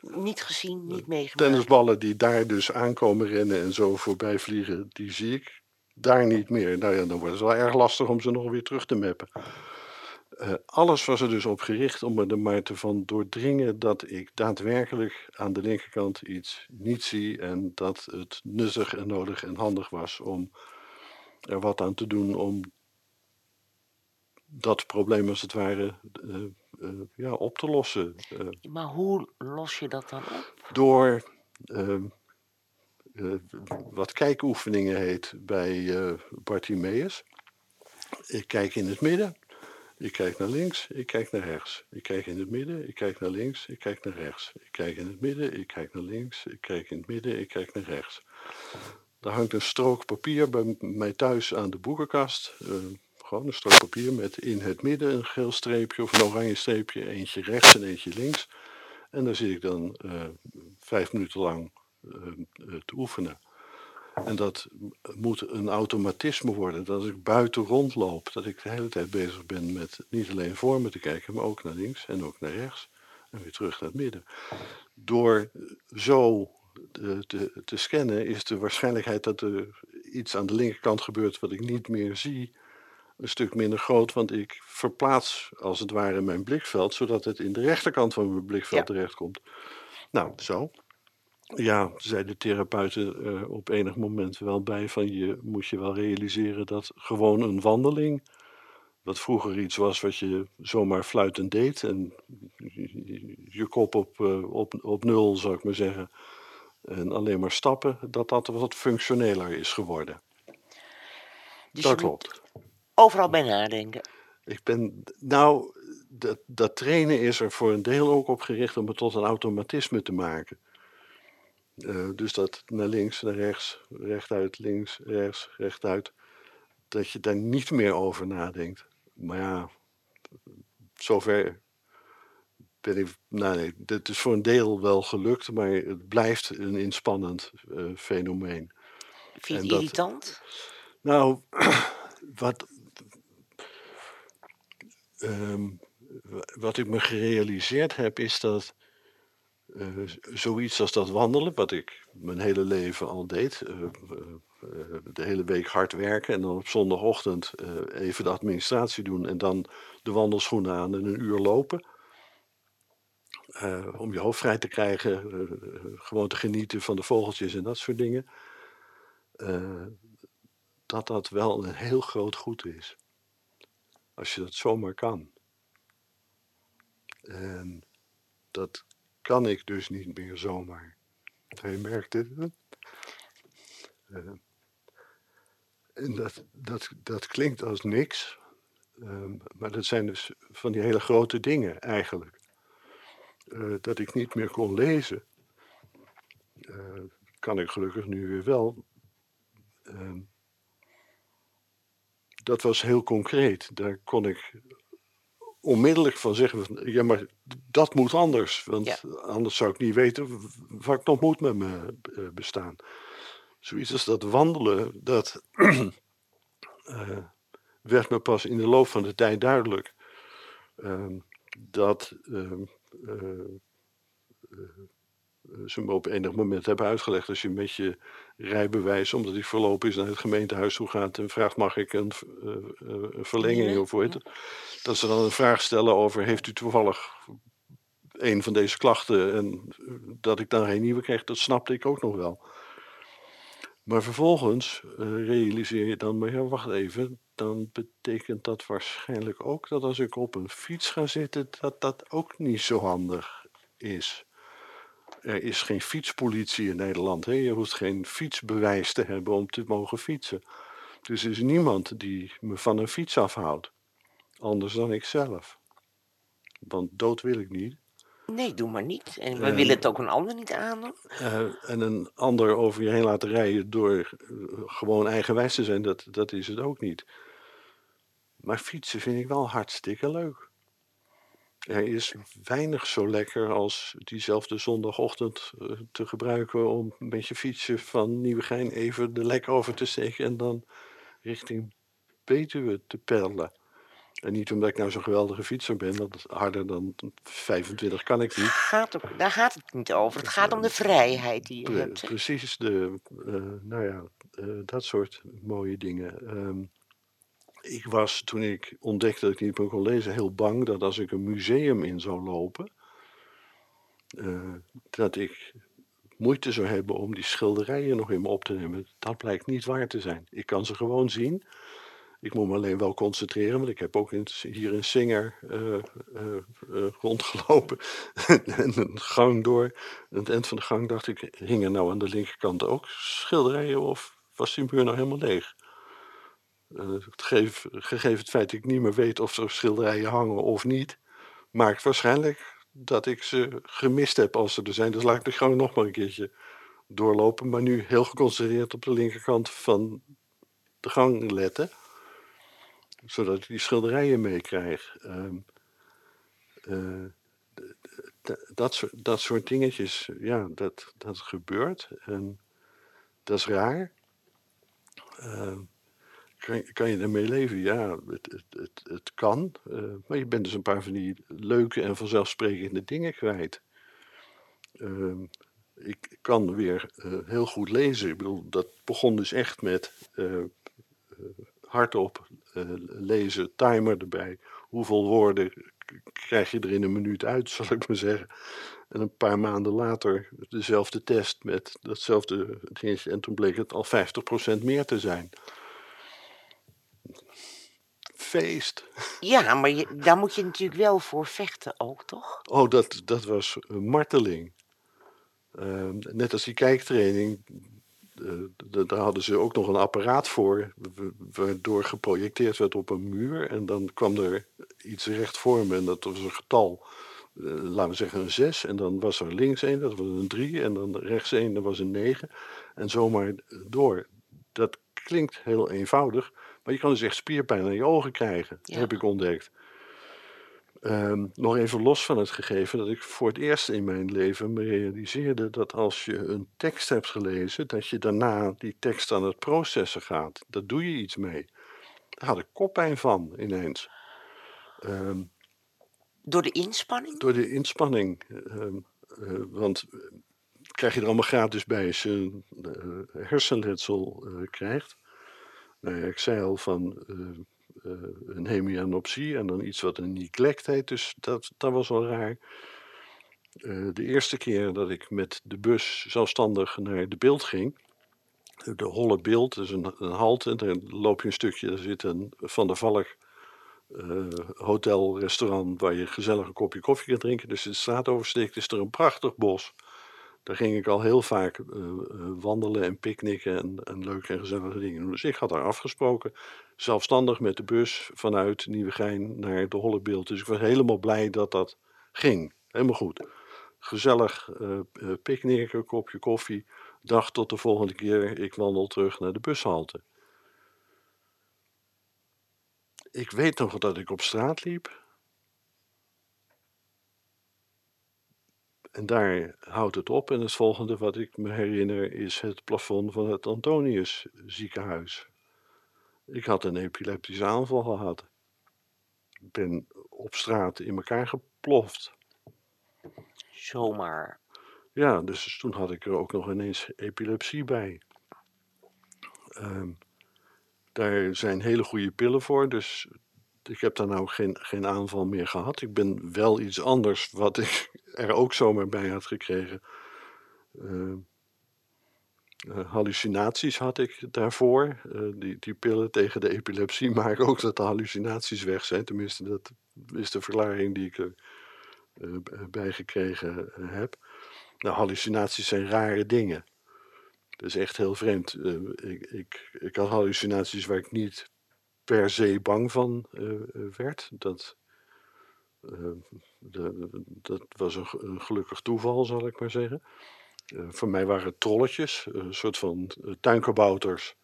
S2: Niet gezien, niet meegemaakt.
S3: tennisballen die daar dus aankomen rennen en zo voorbij vliegen, die zie ik daar niet meer. Nou ja, dan wordt het wel erg lastig om ze nog weer terug te mappen. Eh, alles was er dus op gericht om me er maar te van doordringen dat ik daadwerkelijk aan de linkerkant iets niet zie en dat het nuttig en nodig en handig was om er wat aan te doen om dat probleem als het ware eh, eh, ja, op te lossen. Eh,
S2: Maar hoe los je dat dan op?
S3: door ehm, eh, wat kijkoefeningen heet bij Bartimeus. Ik kijk in het midden, ik kijk naar links, ik kijk naar rechts. Ik kijk in het midden, ik kijk naar links, ik kijk naar rechts. Ik kijk in het midden, ik kijk naar links, ik kijk in het midden, ik kijk naar rechts. Er hangt een strook papier bij mij thuis aan de boekenkast. eh, gewoon een strook papier met in het midden een geel streepje of een oranje streepje. Eentje rechts en eentje links. En daar zit ik dan eh, vijf minuten lang eh, eh, te oefenen. En dat moet een automatisme worden. Dat ik buiten rondloop, dat ik de hele tijd bezig ben met niet alleen voor me te kijken, maar ook naar links en ook naar rechts. En weer terug naar het midden. Door zo eh, te, te scannen is de waarschijnlijkheid dat er iets aan de linkerkant gebeurt wat ik niet meer zie, een stuk minder groot. Want ik verplaats als het ware mijn blikveld, zodat het in de rechterkant van mijn blikveld
S2: Ja.
S3: terechtkomt. Nou, zo. Ja, zei de therapeuten er op enig moment wel bij van je moet je wel realiseren dat gewoon een wandeling, wat vroeger iets was wat je zomaar fluitend deed en je kop op, eh, op, op nul zou ik maar zeggen, en alleen maar stappen, dat dat wat functioneler is geworden.
S2: Dus
S3: dat klopt.
S2: Overal bij nadenken.
S3: Ik ben, nou, dat, dat trainen is er voor een deel ook op gericht om het tot een automatisme te maken. Eh, dus dat naar links, naar rechts, rechtuit, links, rechts, rechtuit. Dat je daar niet meer over nadenkt. Maar ja, zover ben ik. Nou nee, dit is voor een deel wel gelukt, maar het blijft een inspannend eh, fenomeen.
S2: Vind je
S3: dat-
S2: irritant?
S3: Nou, (clears throat) wat, ehm, wa- wat ik me gerealiseerd heb, is dat eh, zoiets als dat wandelen, wat ik mijn hele leven al deed, eh, eh, de hele week hard werken en dan op zondagochtend even de administratie doen en dan de wandelschoenen aan en een uur lopen. om je hoofd vrij te krijgen, gewoon te genieten van de vogeltjes en dat soort dingen. dat dat wel een heel groot goed is. Als je dat zomaar kan. En dat kan ik dus niet meer zomaar. Hij merkt hè? Eh, en dat, dat, dat klinkt als niks. ehm, maar dat zijn dus van die hele grote dingen eigenlijk. Eh, dat ik niet meer kon lezen. eh, kan ik gelukkig nu weer wel. Ehm, dat was heel concreet. Daar kon ik onmiddellijk van zeggen: van, ja, maar dat moet anders. Want
S2: Ja.
S3: anders zou ik niet weten w- waar ik nog moet met mijn eh, bestaan. Zoiets als dat wandelen, dat (clears throat) eh, werd me pas in de loop van de tijd duidelijk. Ehm, dat ehm, eh, eh, ze me op enig moment hebben uitgelegd. Als je met je rijbewijs, omdat die verlopen is, naar het gemeentehuis toe gaat en vraagt: mag ik een, eh, eh, een verlenging of hoe heet
S2: Ja.
S3: het? Dat ze dan een vraag stellen over: heeft u toevallig een van deze klachten en eh, dat ik dan geen nieuwe kreeg, dat snapte ik ook nog wel. Maar vervolgens realiseer je dan, maar ja, wacht even, dan betekent dat waarschijnlijk ook dat als ik op een fiets ga zitten, dat dat ook niet zo handig is. Er is geen fietspolitie in Nederland. Hè? Je hoeft geen fietsbewijs te hebben om te mogen fietsen. Dus er is niemand die me van een fiets afhoudt. Anders dan ik zelf. Want dood wil ik niet.
S2: Nee, doe maar niet. En we willen het ook een ander niet aandoen.
S3: Eh, en een ander over je heen laten rijden door eh, gewoon eigenwijs te zijn, dat, dat is het ook niet. Maar fietsen vind ik wel hartstikke leuk. Er is weinig zo lekker als diezelfde zondagochtend eh, te gebruiken om met je fietsje van Nieuwegein even de lek over te steken en dan richting Betuwe te peddelen. En niet omdat ik nou zo'n geweldige fietser ben, want harder dan 25 kan ik niet.
S2: Gaat daar gaat het niet over. Het gaat om de vrijheid die je
S3: Pre-
S2: hebt.
S3: precies de, eh, nou ja, eh, dat soort mooie dingen. Ehm, ik was toen ik ontdekte dat ik niet meer kon lezen heel bang dat als ik een museum in zou lopen, eh, dat ik moeite zou hebben om die schilderijen nog in me op te nemen. Dat blijkt niet waar te zijn. Ik kan ze gewoon zien. Ik moet me alleen wel concentreren, want ik heb ook hier in Singer eh, eh, rondgelopen. (laughs) en een gang door. Aan het eind van de gang dacht ik, hingen nou aan de linkerkant ook schilderijen of was die muur nou helemaal leeg? Eh, gegeven het feit dat ik niet meer weet of er schilderijen hangen of niet, maakt waarschijnlijk dat ik ze gemist heb als ze er zijn. Dus laat ik de gang nog maar een keertje doorlopen, maar nu heel geconcentreerd op de linkerkant van de gang letten, zodat ik die schilderijen meekrijg. D- dat, dat soort dingetjes, ja, dat, dat gebeurt. En dat is raar. Ehm, kan, kan je ermee leven? Ja, het, het, het, kan. eh, maar je bent dus een paar van die leuke en vanzelfsprekende dingen kwijt. Ehm, ik kan weer eh, heel goed lezen. Ik bedoel, dat begon dus echt met eh, hardop lezen, timer erbij. Hoeveel woorden krijg je er in een minuut uit, (laughs) zal ik maar zeggen. En een paar maanden later dezelfde test met datzelfde dingetje. En toen bleek het al 50% meer te zijn. Feest.
S2: Ja, maar je, daar moet je natuurlijk wel voor vechten ook, toch?
S3: Oh, dat, dat was een marteling. Ehm, net als die kijktraining, eh, daar hadden ze ook nog een apparaat voor, wa- waardoor geprojecteerd werd op een muur. En dan kwam er iets recht voor me en dat was een getal, eh, laten we zeggen een 6. En dan was er links een, dat was een 3. En dan rechts een, dat was een 9. En zomaar door. Dat klinkt heel eenvoudig, maar je kan dus echt spierpijn aan je ogen krijgen,
S2: Ja.
S3: heb ik ontdekt. Ehm, nog even los van het gegeven dat ik voor het eerst in mijn leven me realiseerde dat als je een tekst hebt gelezen, dat je daarna die tekst aan het processen gaat. Daar doe je iets mee. Daar had ik koppijn van ineens. Ehm,
S2: Door de inspanning?
S3: door de inspanning. eh, want eh, krijg je er allemaal gratis bij als je een eh, hersenletsel krijgt. Nou ja, ik zei al van eh, eh, een hemianopsie en dan iets wat een neglect heet, dus dat, dat was wel raar. Eh, de eerste keer dat ik met de bus zelfstandig naar de beeld ging, de holle beeld, dus een, een halte, daar loop je een stukje, daar zit een Van der Valk eh, hotel, restaurant waar je gezellig een kopje koffie kan drinken. Dus de straat oversteekt is er een prachtig bos. Daar ging ik al heel vaak eh, eh, wandelen en picknicken en, leuke en gezellige dingen doen. Dus ik had daar afgesproken, zelfstandig met de bus vanuit Nieuwegein naar de Hollebeeld. Dus ik was helemaal blij dat dat ging. Helemaal goed. Gezellig eh, picknicken, kopje koffie. Dag tot de volgende keer. Ik wandel terug naar de bushalte. Ik weet nog dat ik op straat liep. En daar houdt het op. En het volgende wat ik me herinner is het plafond van het Antonius ziekenhuis. Ik had een epileptische aanval gehad. Ik ben op straat in elkaar geploft.
S2: Zomaar.
S3: Ja, dus toen had ik er ook nog ineens epilepsie bij. Ehm, daar zijn hele goede pillen voor, dus ik heb daar nou geen, geen aanval meer gehad. Ik ben wel iets anders wat ik (laughs) er ook zomaar bij had gekregen. Eh, eh, hallucinaties had ik daarvoor. Eh, die, die pillen tegen de epilepsie (laughs) maken ook dat de hallucinaties weg zijn. Tenminste, dat is de verklaring die ik erbij gekregen heb. Nou, hallucinaties zijn rare dingen. Dat is echt heel vreemd. ik, ik, ik had hallucinaties waar ik niet per se bang van werd. Dat, de, dat was een, gelukkig toeval, zal ik maar zeggen. Uh, voor mij waren trolletjes, een soort van tuinkabouters.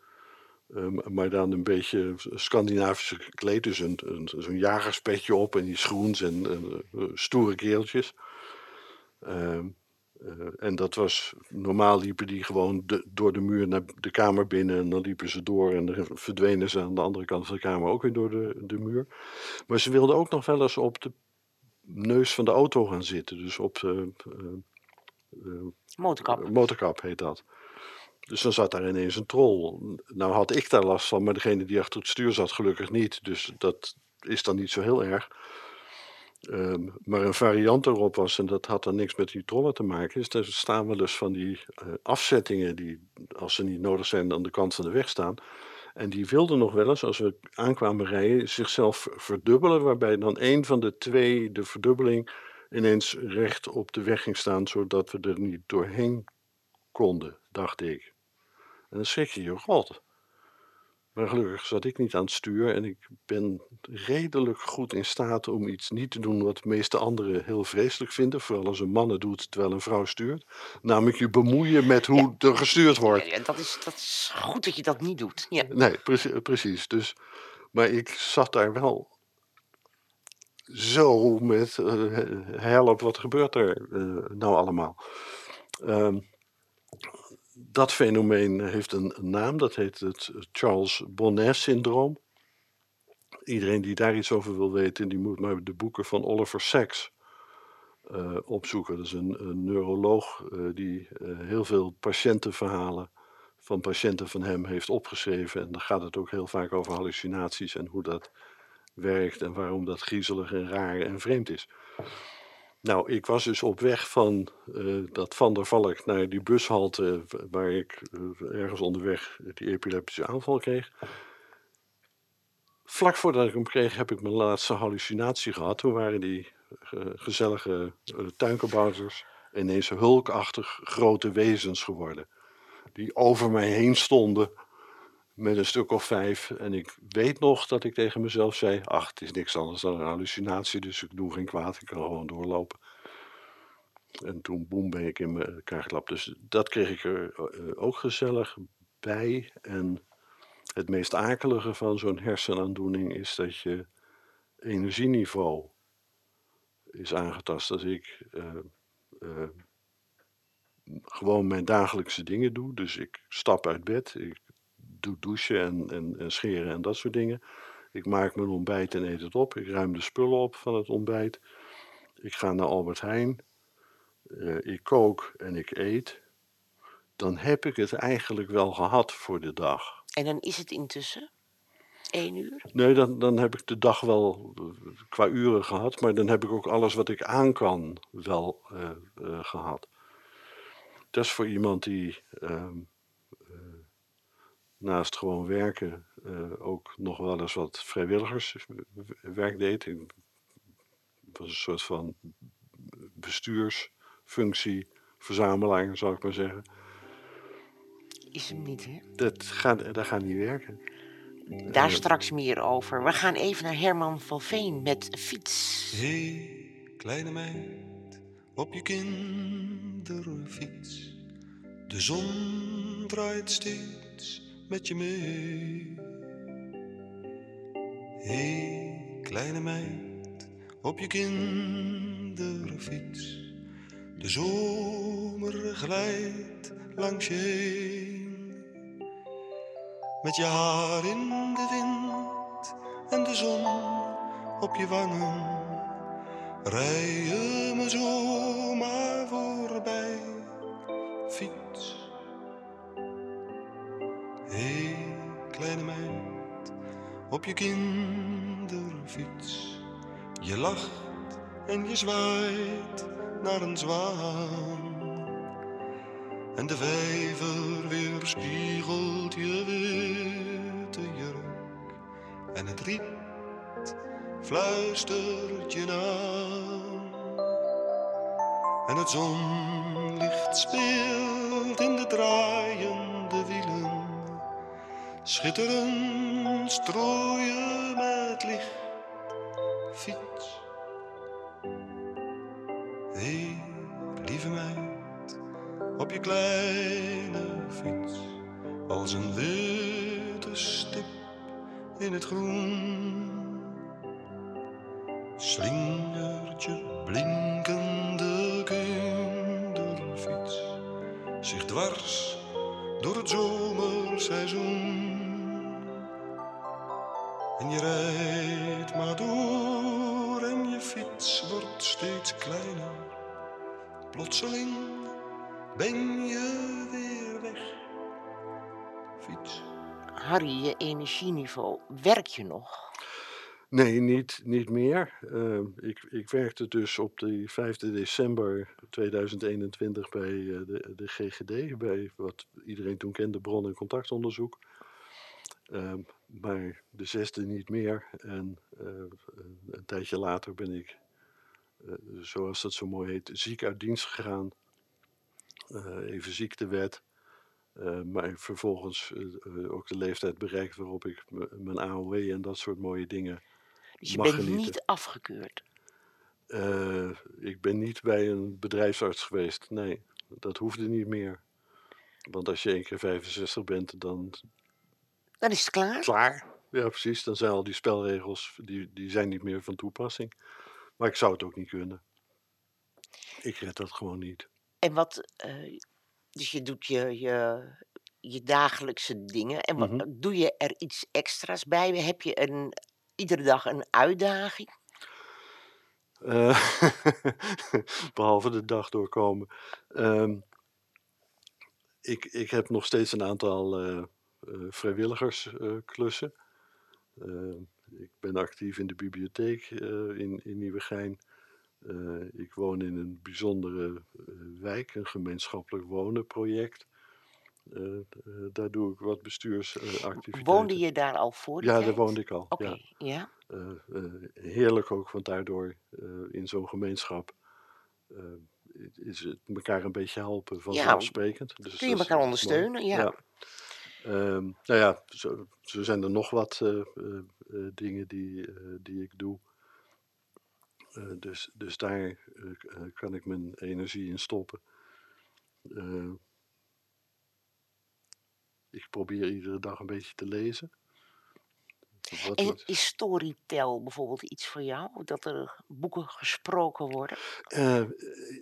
S3: maar dan een beetje Scandinavisch gekleed, dus een, een, zo'n jagerspetje op en die schoens en stoere keeltjes. Ehm, en dat was, normaal liepen die gewoon de, door de muur naar de kamer binnen en dan liepen ze door en dan verdwenen ze aan de andere kant van de kamer ook weer door de, de muur. Maar ze wilden ook nog wel eens op de neus van de auto gaan zitten, dus op de,
S2: Motorkap.
S3: motorkap heet dat. Dus dan zat daar ineens een troll. Nou had ik daar last van, maar degene die achter het stuur zat gelukkig niet. Dus dat is dan niet zo heel erg. Um, maar een variant erop was, en dat had dan niks met die trollen te maken, is er staan wel eens van die uh, afzettingen die, als ze niet nodig zijn, aan de kant van de weg staan. En die wilden nog wel eens, als we aankwamen rijden, zichzelf verdubbelen, waarbij dan een van de twee, de verdubbeling, ineens recht op de weg ging staan, zodat we er niet doorheen konden, dacht ik. En dan schrik je je rot. Maar gelukkig zat ik niet aan het stuur en ik ben redelijk goed in staat om iets niet te doen wat de meeste anderen heel vreselijk vinden. Vooral als een man het doet terwijl een vrouw stuurt. Namelijk je bemoeien met hoe er gestuurd wordt.
S2: Ja, dat, is, dat is goed dat je dat niet doet. Ja.
S3: Nee, precies, precies. Dus, maar ik zat daar wel zo met uh, help, wat gebeurt er uh, nou allemaal? Um, dat fenomeen heeft een, naam, dat heet het Charles Bonnet-syndroom. Iedereen die daar iets over wil weten, die moet maar de boeken van Oliver Sacks uh, opzoeken. Dat is een, neuroloog uh, die uh, heel veel patiëntenverhalen van patiënten van hem heeft opgeschreven. En dan gaat het ook heel vaak over hallucinaties en hoe dat werkt en waarom dat griezelig en raar en vreemd is. Nou, ik was dus op weg van uh, dat Van der Valk naar die bushalte waar ik uh, ergens onderweg die epileptische aanval kreeg. Vlak voordat ik hem kreeg heb ik mijn laatste hallucinatie gehad. Toen waren die uh, gezellige tuinkabouters ineens hulkachtig grote wezens geworden. Die over mij heen stonden met een stuk of vijf. En ik weet nog dat ik tegen mezelf zei: Ach, het is niks anders dan een hallucinatie, dus ik doe geen kwaad, ik kan gewoon doorlopen. En toen boem ben ik in elkaar geklapt. Dus dat kreeg ik er uh, ook gezellig bij. En het meest akelige van zo'n hersenaandoening is dat je energieniveau is aangetast. Als ik uh, uh, gewoon mijn dagelijkse dingen doe, dus ik stap uit bed, ik doe douchen en, en, en, scheren en dat soort dingen. Ik maak mijn ontbijt en eet het op. Ik ruim de spullen op van het ontbijt. Ik ga naar Albert Heijn. Uh, ik kook en ik eet. Dan heb ik het eigenlijk wel gehad voor de dag.
S2: En dan is het intussen één uur?
S3: Nee, dan, dan heb ik de dag wel uh, qua uren gehad. Maar dan heb ik ook alles wat ik aan kan wel uh, gehad. Dat is voor iemand die ehm, naast gewoon werken uh, ook nog wel eens wat vrijwilligerswerk deed. Ik was een soort van bestuursfunctie, verzamelaar zou ik maar zeggen.
S2: Is hem niet, hè?
S3: Dat gaat, dat gaat niet werken.
S2: Daar uh, straks meer over. We gaan even naar Herman van Veen met fiets.
S6: hey, kleine meid, op je kinderfiets. De zon draait steeds met je mee. hey, kleine meid, op je kinderfiets. De zomer glijdt langs je heen. Met je haar in de wind en de zon op je wangen. Rij je me zomaar voorbij, op je kinderfiets. Je lacht en je zwaait naar een zwaan. En de vijver weer spiegelt je witte jurk. En het riet fluistert je aan. En het zonlicht speelt in de wielen. Schitterend strooien met licht. Fiets. Hé, lieve meid, op je kleine fiets. Als een witte stip in het groen. Slingert
S2: energieniveau, werk je nog?
S3: Nee, niet, niet meer. Ehm, ik, ik werkte dus op de 5 december 2021 bij eh, de, de GGD, bij wat iedereen toen kende, bron- en contactonderzoek. Ehm, maar de zesde niet meer. En eh, een tijdje later ben ik, eh, zoals dat zo mooi heet, ziek uit dienst gegaan. Even ziektewet. Eh, maar vervolgens eh, ook de leeftijd bereikt waarop ik mijn AOW en dat soort mooie dingen
S2: Dus je
S3: mag
S2: bent
S3: genieten.
S2: niet afgekeurd.
S3: Ik ben niet bij een bedrijfsarts geweest. Nee, dat hoefde niet meer. Want als je één keer 65 bent, dan
S2: Dan is het klaar.
S3: klaar. Ja, precies. Dan zijn al die spelregels, die, die zijn niet meer van toepassing. Maar ik zou het ook niet kunnen. Ik red dat gewoon niet.
S2: En wat, dus je doet je, je, je dagelijkse dingen. En wat,
S3: Mhm.
S2: doe je er iets extra's bij? Heb je een, iedere dag een uitdaging?
S3: Eh, (laughs) behalve de dag doorkomen. Ehm, ik, ik heb nog steeds een aantal eh, eh, vrijwilligersklussen. Ehm, ik ben actief in de bibliotheek in, in Nieuwegein. Eh, ik woon in een bijzondere eh, wijk, een gemeenschappelijk wonen project. Eh, daar doe ik wat bestuursactiviteiten.
S2: Woonde je daar al voor
S3: Ja, daar woonde ik al.
S2: Oké,
S3: Ja.
S2: ja.
S3: Heerlijk ook, want daardoor in zo'n gemeenschap is het elkaar een beetje helpen vanzelfsprekend. Dus
S2: Kun je elkaar ondersteunen? Ja.
S3: Ehm, nou ja, zo, zo zijn er nog wat dingen die, die ik doe. Eh, dus, dus daar eh, eh, kan ik mijn energie in stoppen. Ik probeer iedere dag een beetje te lezen. Wat,
S2: En is bijvoorbeeld iets voor jou? Dat er boeken gesproken worden?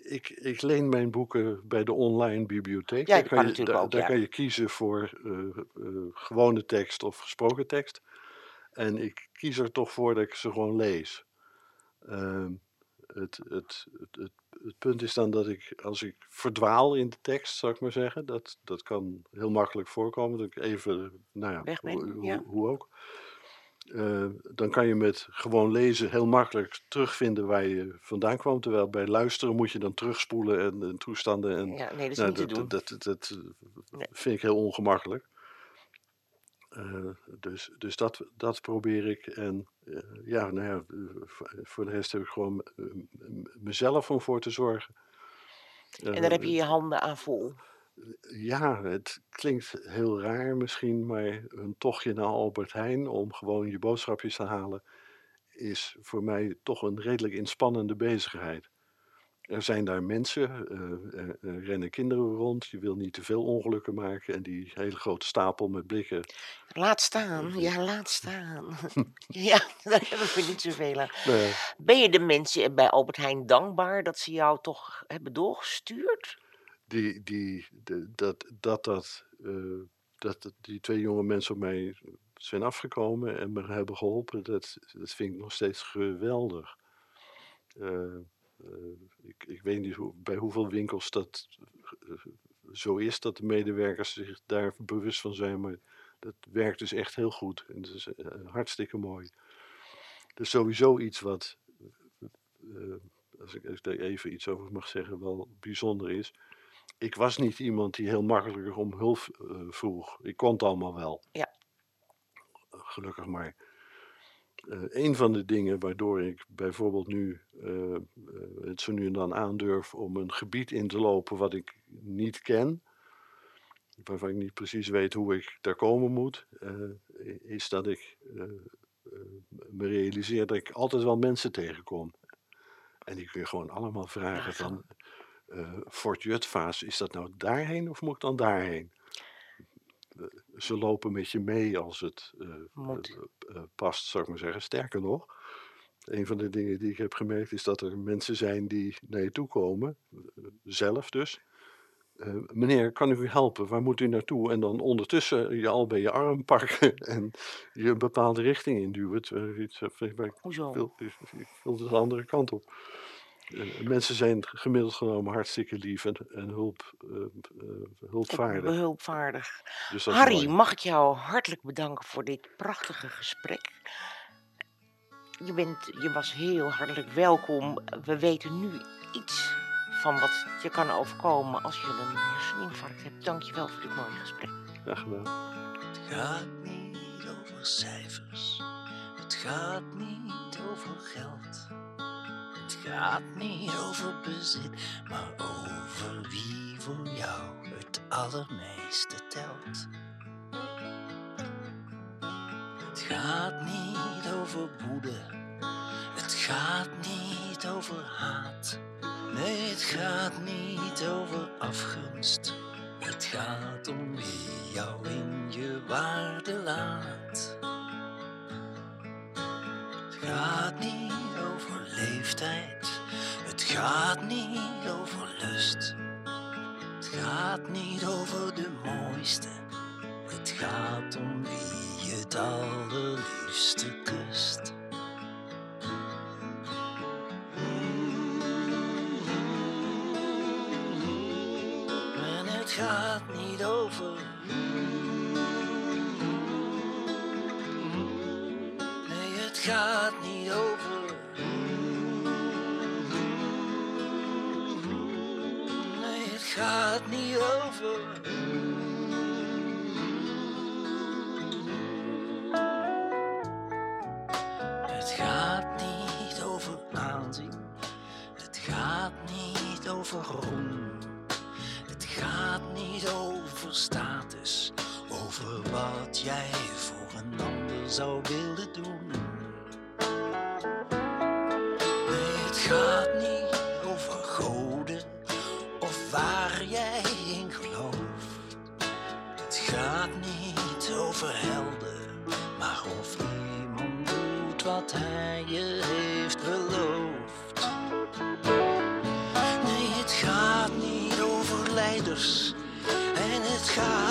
S3: Ik, ik leen mijn boeken bij de online bibliotheek.
S2: Ja,
S3: daar kan je, daar,
S2: ook,
S3: daar
S2: ja.
S3: kan je kiezen voor gewone tekst of gesproken tekst. En ik kies er toch voor dat ik ze gewoon lees. Ehm, het, het, het, punt is dan dat ik, als ik verdwaal in de tekst, zou ik maar zeggen, dat, dat kan heel makkelijk voorkomen, dat ik even, nou ja,
S2: Weg ben,
S3: hoe, ook. Eh, dan kan je met gewoon lezen heel makkelijk terugvinden waar je vandaan kwam. Terwijl bij luisteren moet je dan terugspoelen en, en toestanden. En,
S2: Ja, nee, dat is
S3: nou,
S2: niet te doen.
S3: dat, dat, dat, dat,
S2: Nee.
S3: vind ik heel ongemakkelijk. Eh, dus dus dat, dat probeer ik. En eh, ja, nou ja, voor- de rest heb ik gewoon eh, mezelf om voor te zorgen.
S2: En daar heb je je handen aan vol.
S3: ja, het klinkt heel raar misschien, maar een tochtje naar Albert Heijn om gewoon je boodschapjes te halen, is voor mij toch een redelijk inspannende bezigheid. Er zijn daar mensen, eh, er, er rennen kinderen rond, je wil niet te veel ongelukken maken en die hele grote stapel met blikken.
S2: Laat staan, ja, laat staan. (laughs) (laughs) ja, daar hebben we niet zoveel aan.
S3: eh,
S2: Ben je de mensen bij Albert Heijn dankbaar dat ze jou toch hebben doorgestuurd?
S3: die, die, de- dat, dat, dat, eh, dat die twee jonge mensen op mij zijn afgekomen en me hebben geholpen, dat, dat vind ik nog steeds geweldig. Eh, eh, ik, ik weet niet hoe, bij hoeveel winkels dat eh, zo is, dat de medewerkers zich daar bewust van zijn, maar dat werkt dus echt heel goed. En dat is eh, hartstikke mooi. Dus sowieso iets wat, eh, als, ik, daar even iets over mag zeggen, wel bijzonder is. Ik was niet iemand die heel makkelijk om hulp eh, vroeg. Ik kon het allemaal wel.
S2: Ja.
S3: Gelukkig maar. Eh, een van de dingen waardoor ik bijvoorbeeld nu eh, eh, het zo nu en dan aandurf om een gebied in te lopen wat ik niet ken, waarvan ik niet precies weet hoe ik daar komen moet, is dat ik me realiseer dat ik altijd wel mensen tegenkom. En die kun je gewoon allemaal vragen van, Fort Jutvaas, is dat nou daarheen of moet ik dan daarheen? Eh, Ze lopen met je mee als het eh, eh, past, zou ik maar zeggen. Sterker nog, een van de dingen die ik heb gemerkt is dat er mensen zijn die naar je toe komen, zelf dus. Meneer, kan ik u helpen? Waar moet u naartoe? En dan ondertussen je al bij je arm (laughs) pakken en je een bepaalde richting induwen. terwijl je iets, ik wil, ik wil de andere kant op. Eh, mensen zijn gemiddeld genomen hartstikke lief en, en hulp, eh, eh, hulpvaardig.
S2: Behulpvaardig.
S3: Dus
S2: Harry,
S3: mooi.
S2: mag ik jou hartelijk bedanken voor dit prachtige gesprek. Je, bent, je was heel hartelijk welkom. We weten nu iets van wat je kan overkomen als je een herseninfarct hebt. Dank je wel voor dit mooie gesprek.
S3: Graag gedaan.
S7: Het gaat niet over cijfers. Het gaat niet over geld. Het gaat niet over bezit, maar over wie voor jou het allermeeste telt. Het gaat niet over woede. Het gaat niet over haat. Nee, het gaat niet over afgunst. Het gaat om wie jou in je waarde laat. Het gaat niet over leeftijd. Het gaat niet over lust. Het gaat niet over de mooiste. Het gaat om wie je het allerliefste kust. En het gaat niet over. Gaat niet over. Nee, het gaat niet over. Het gaat niet over aanzien. Het gaat niet over roem. Het gaat niet over status, over wat jij voor een ander zou willen doen. Niet over helden, maar of iemand doet wat hij je heeft beloofd. Nee, het gaat niet over leiders en het gaat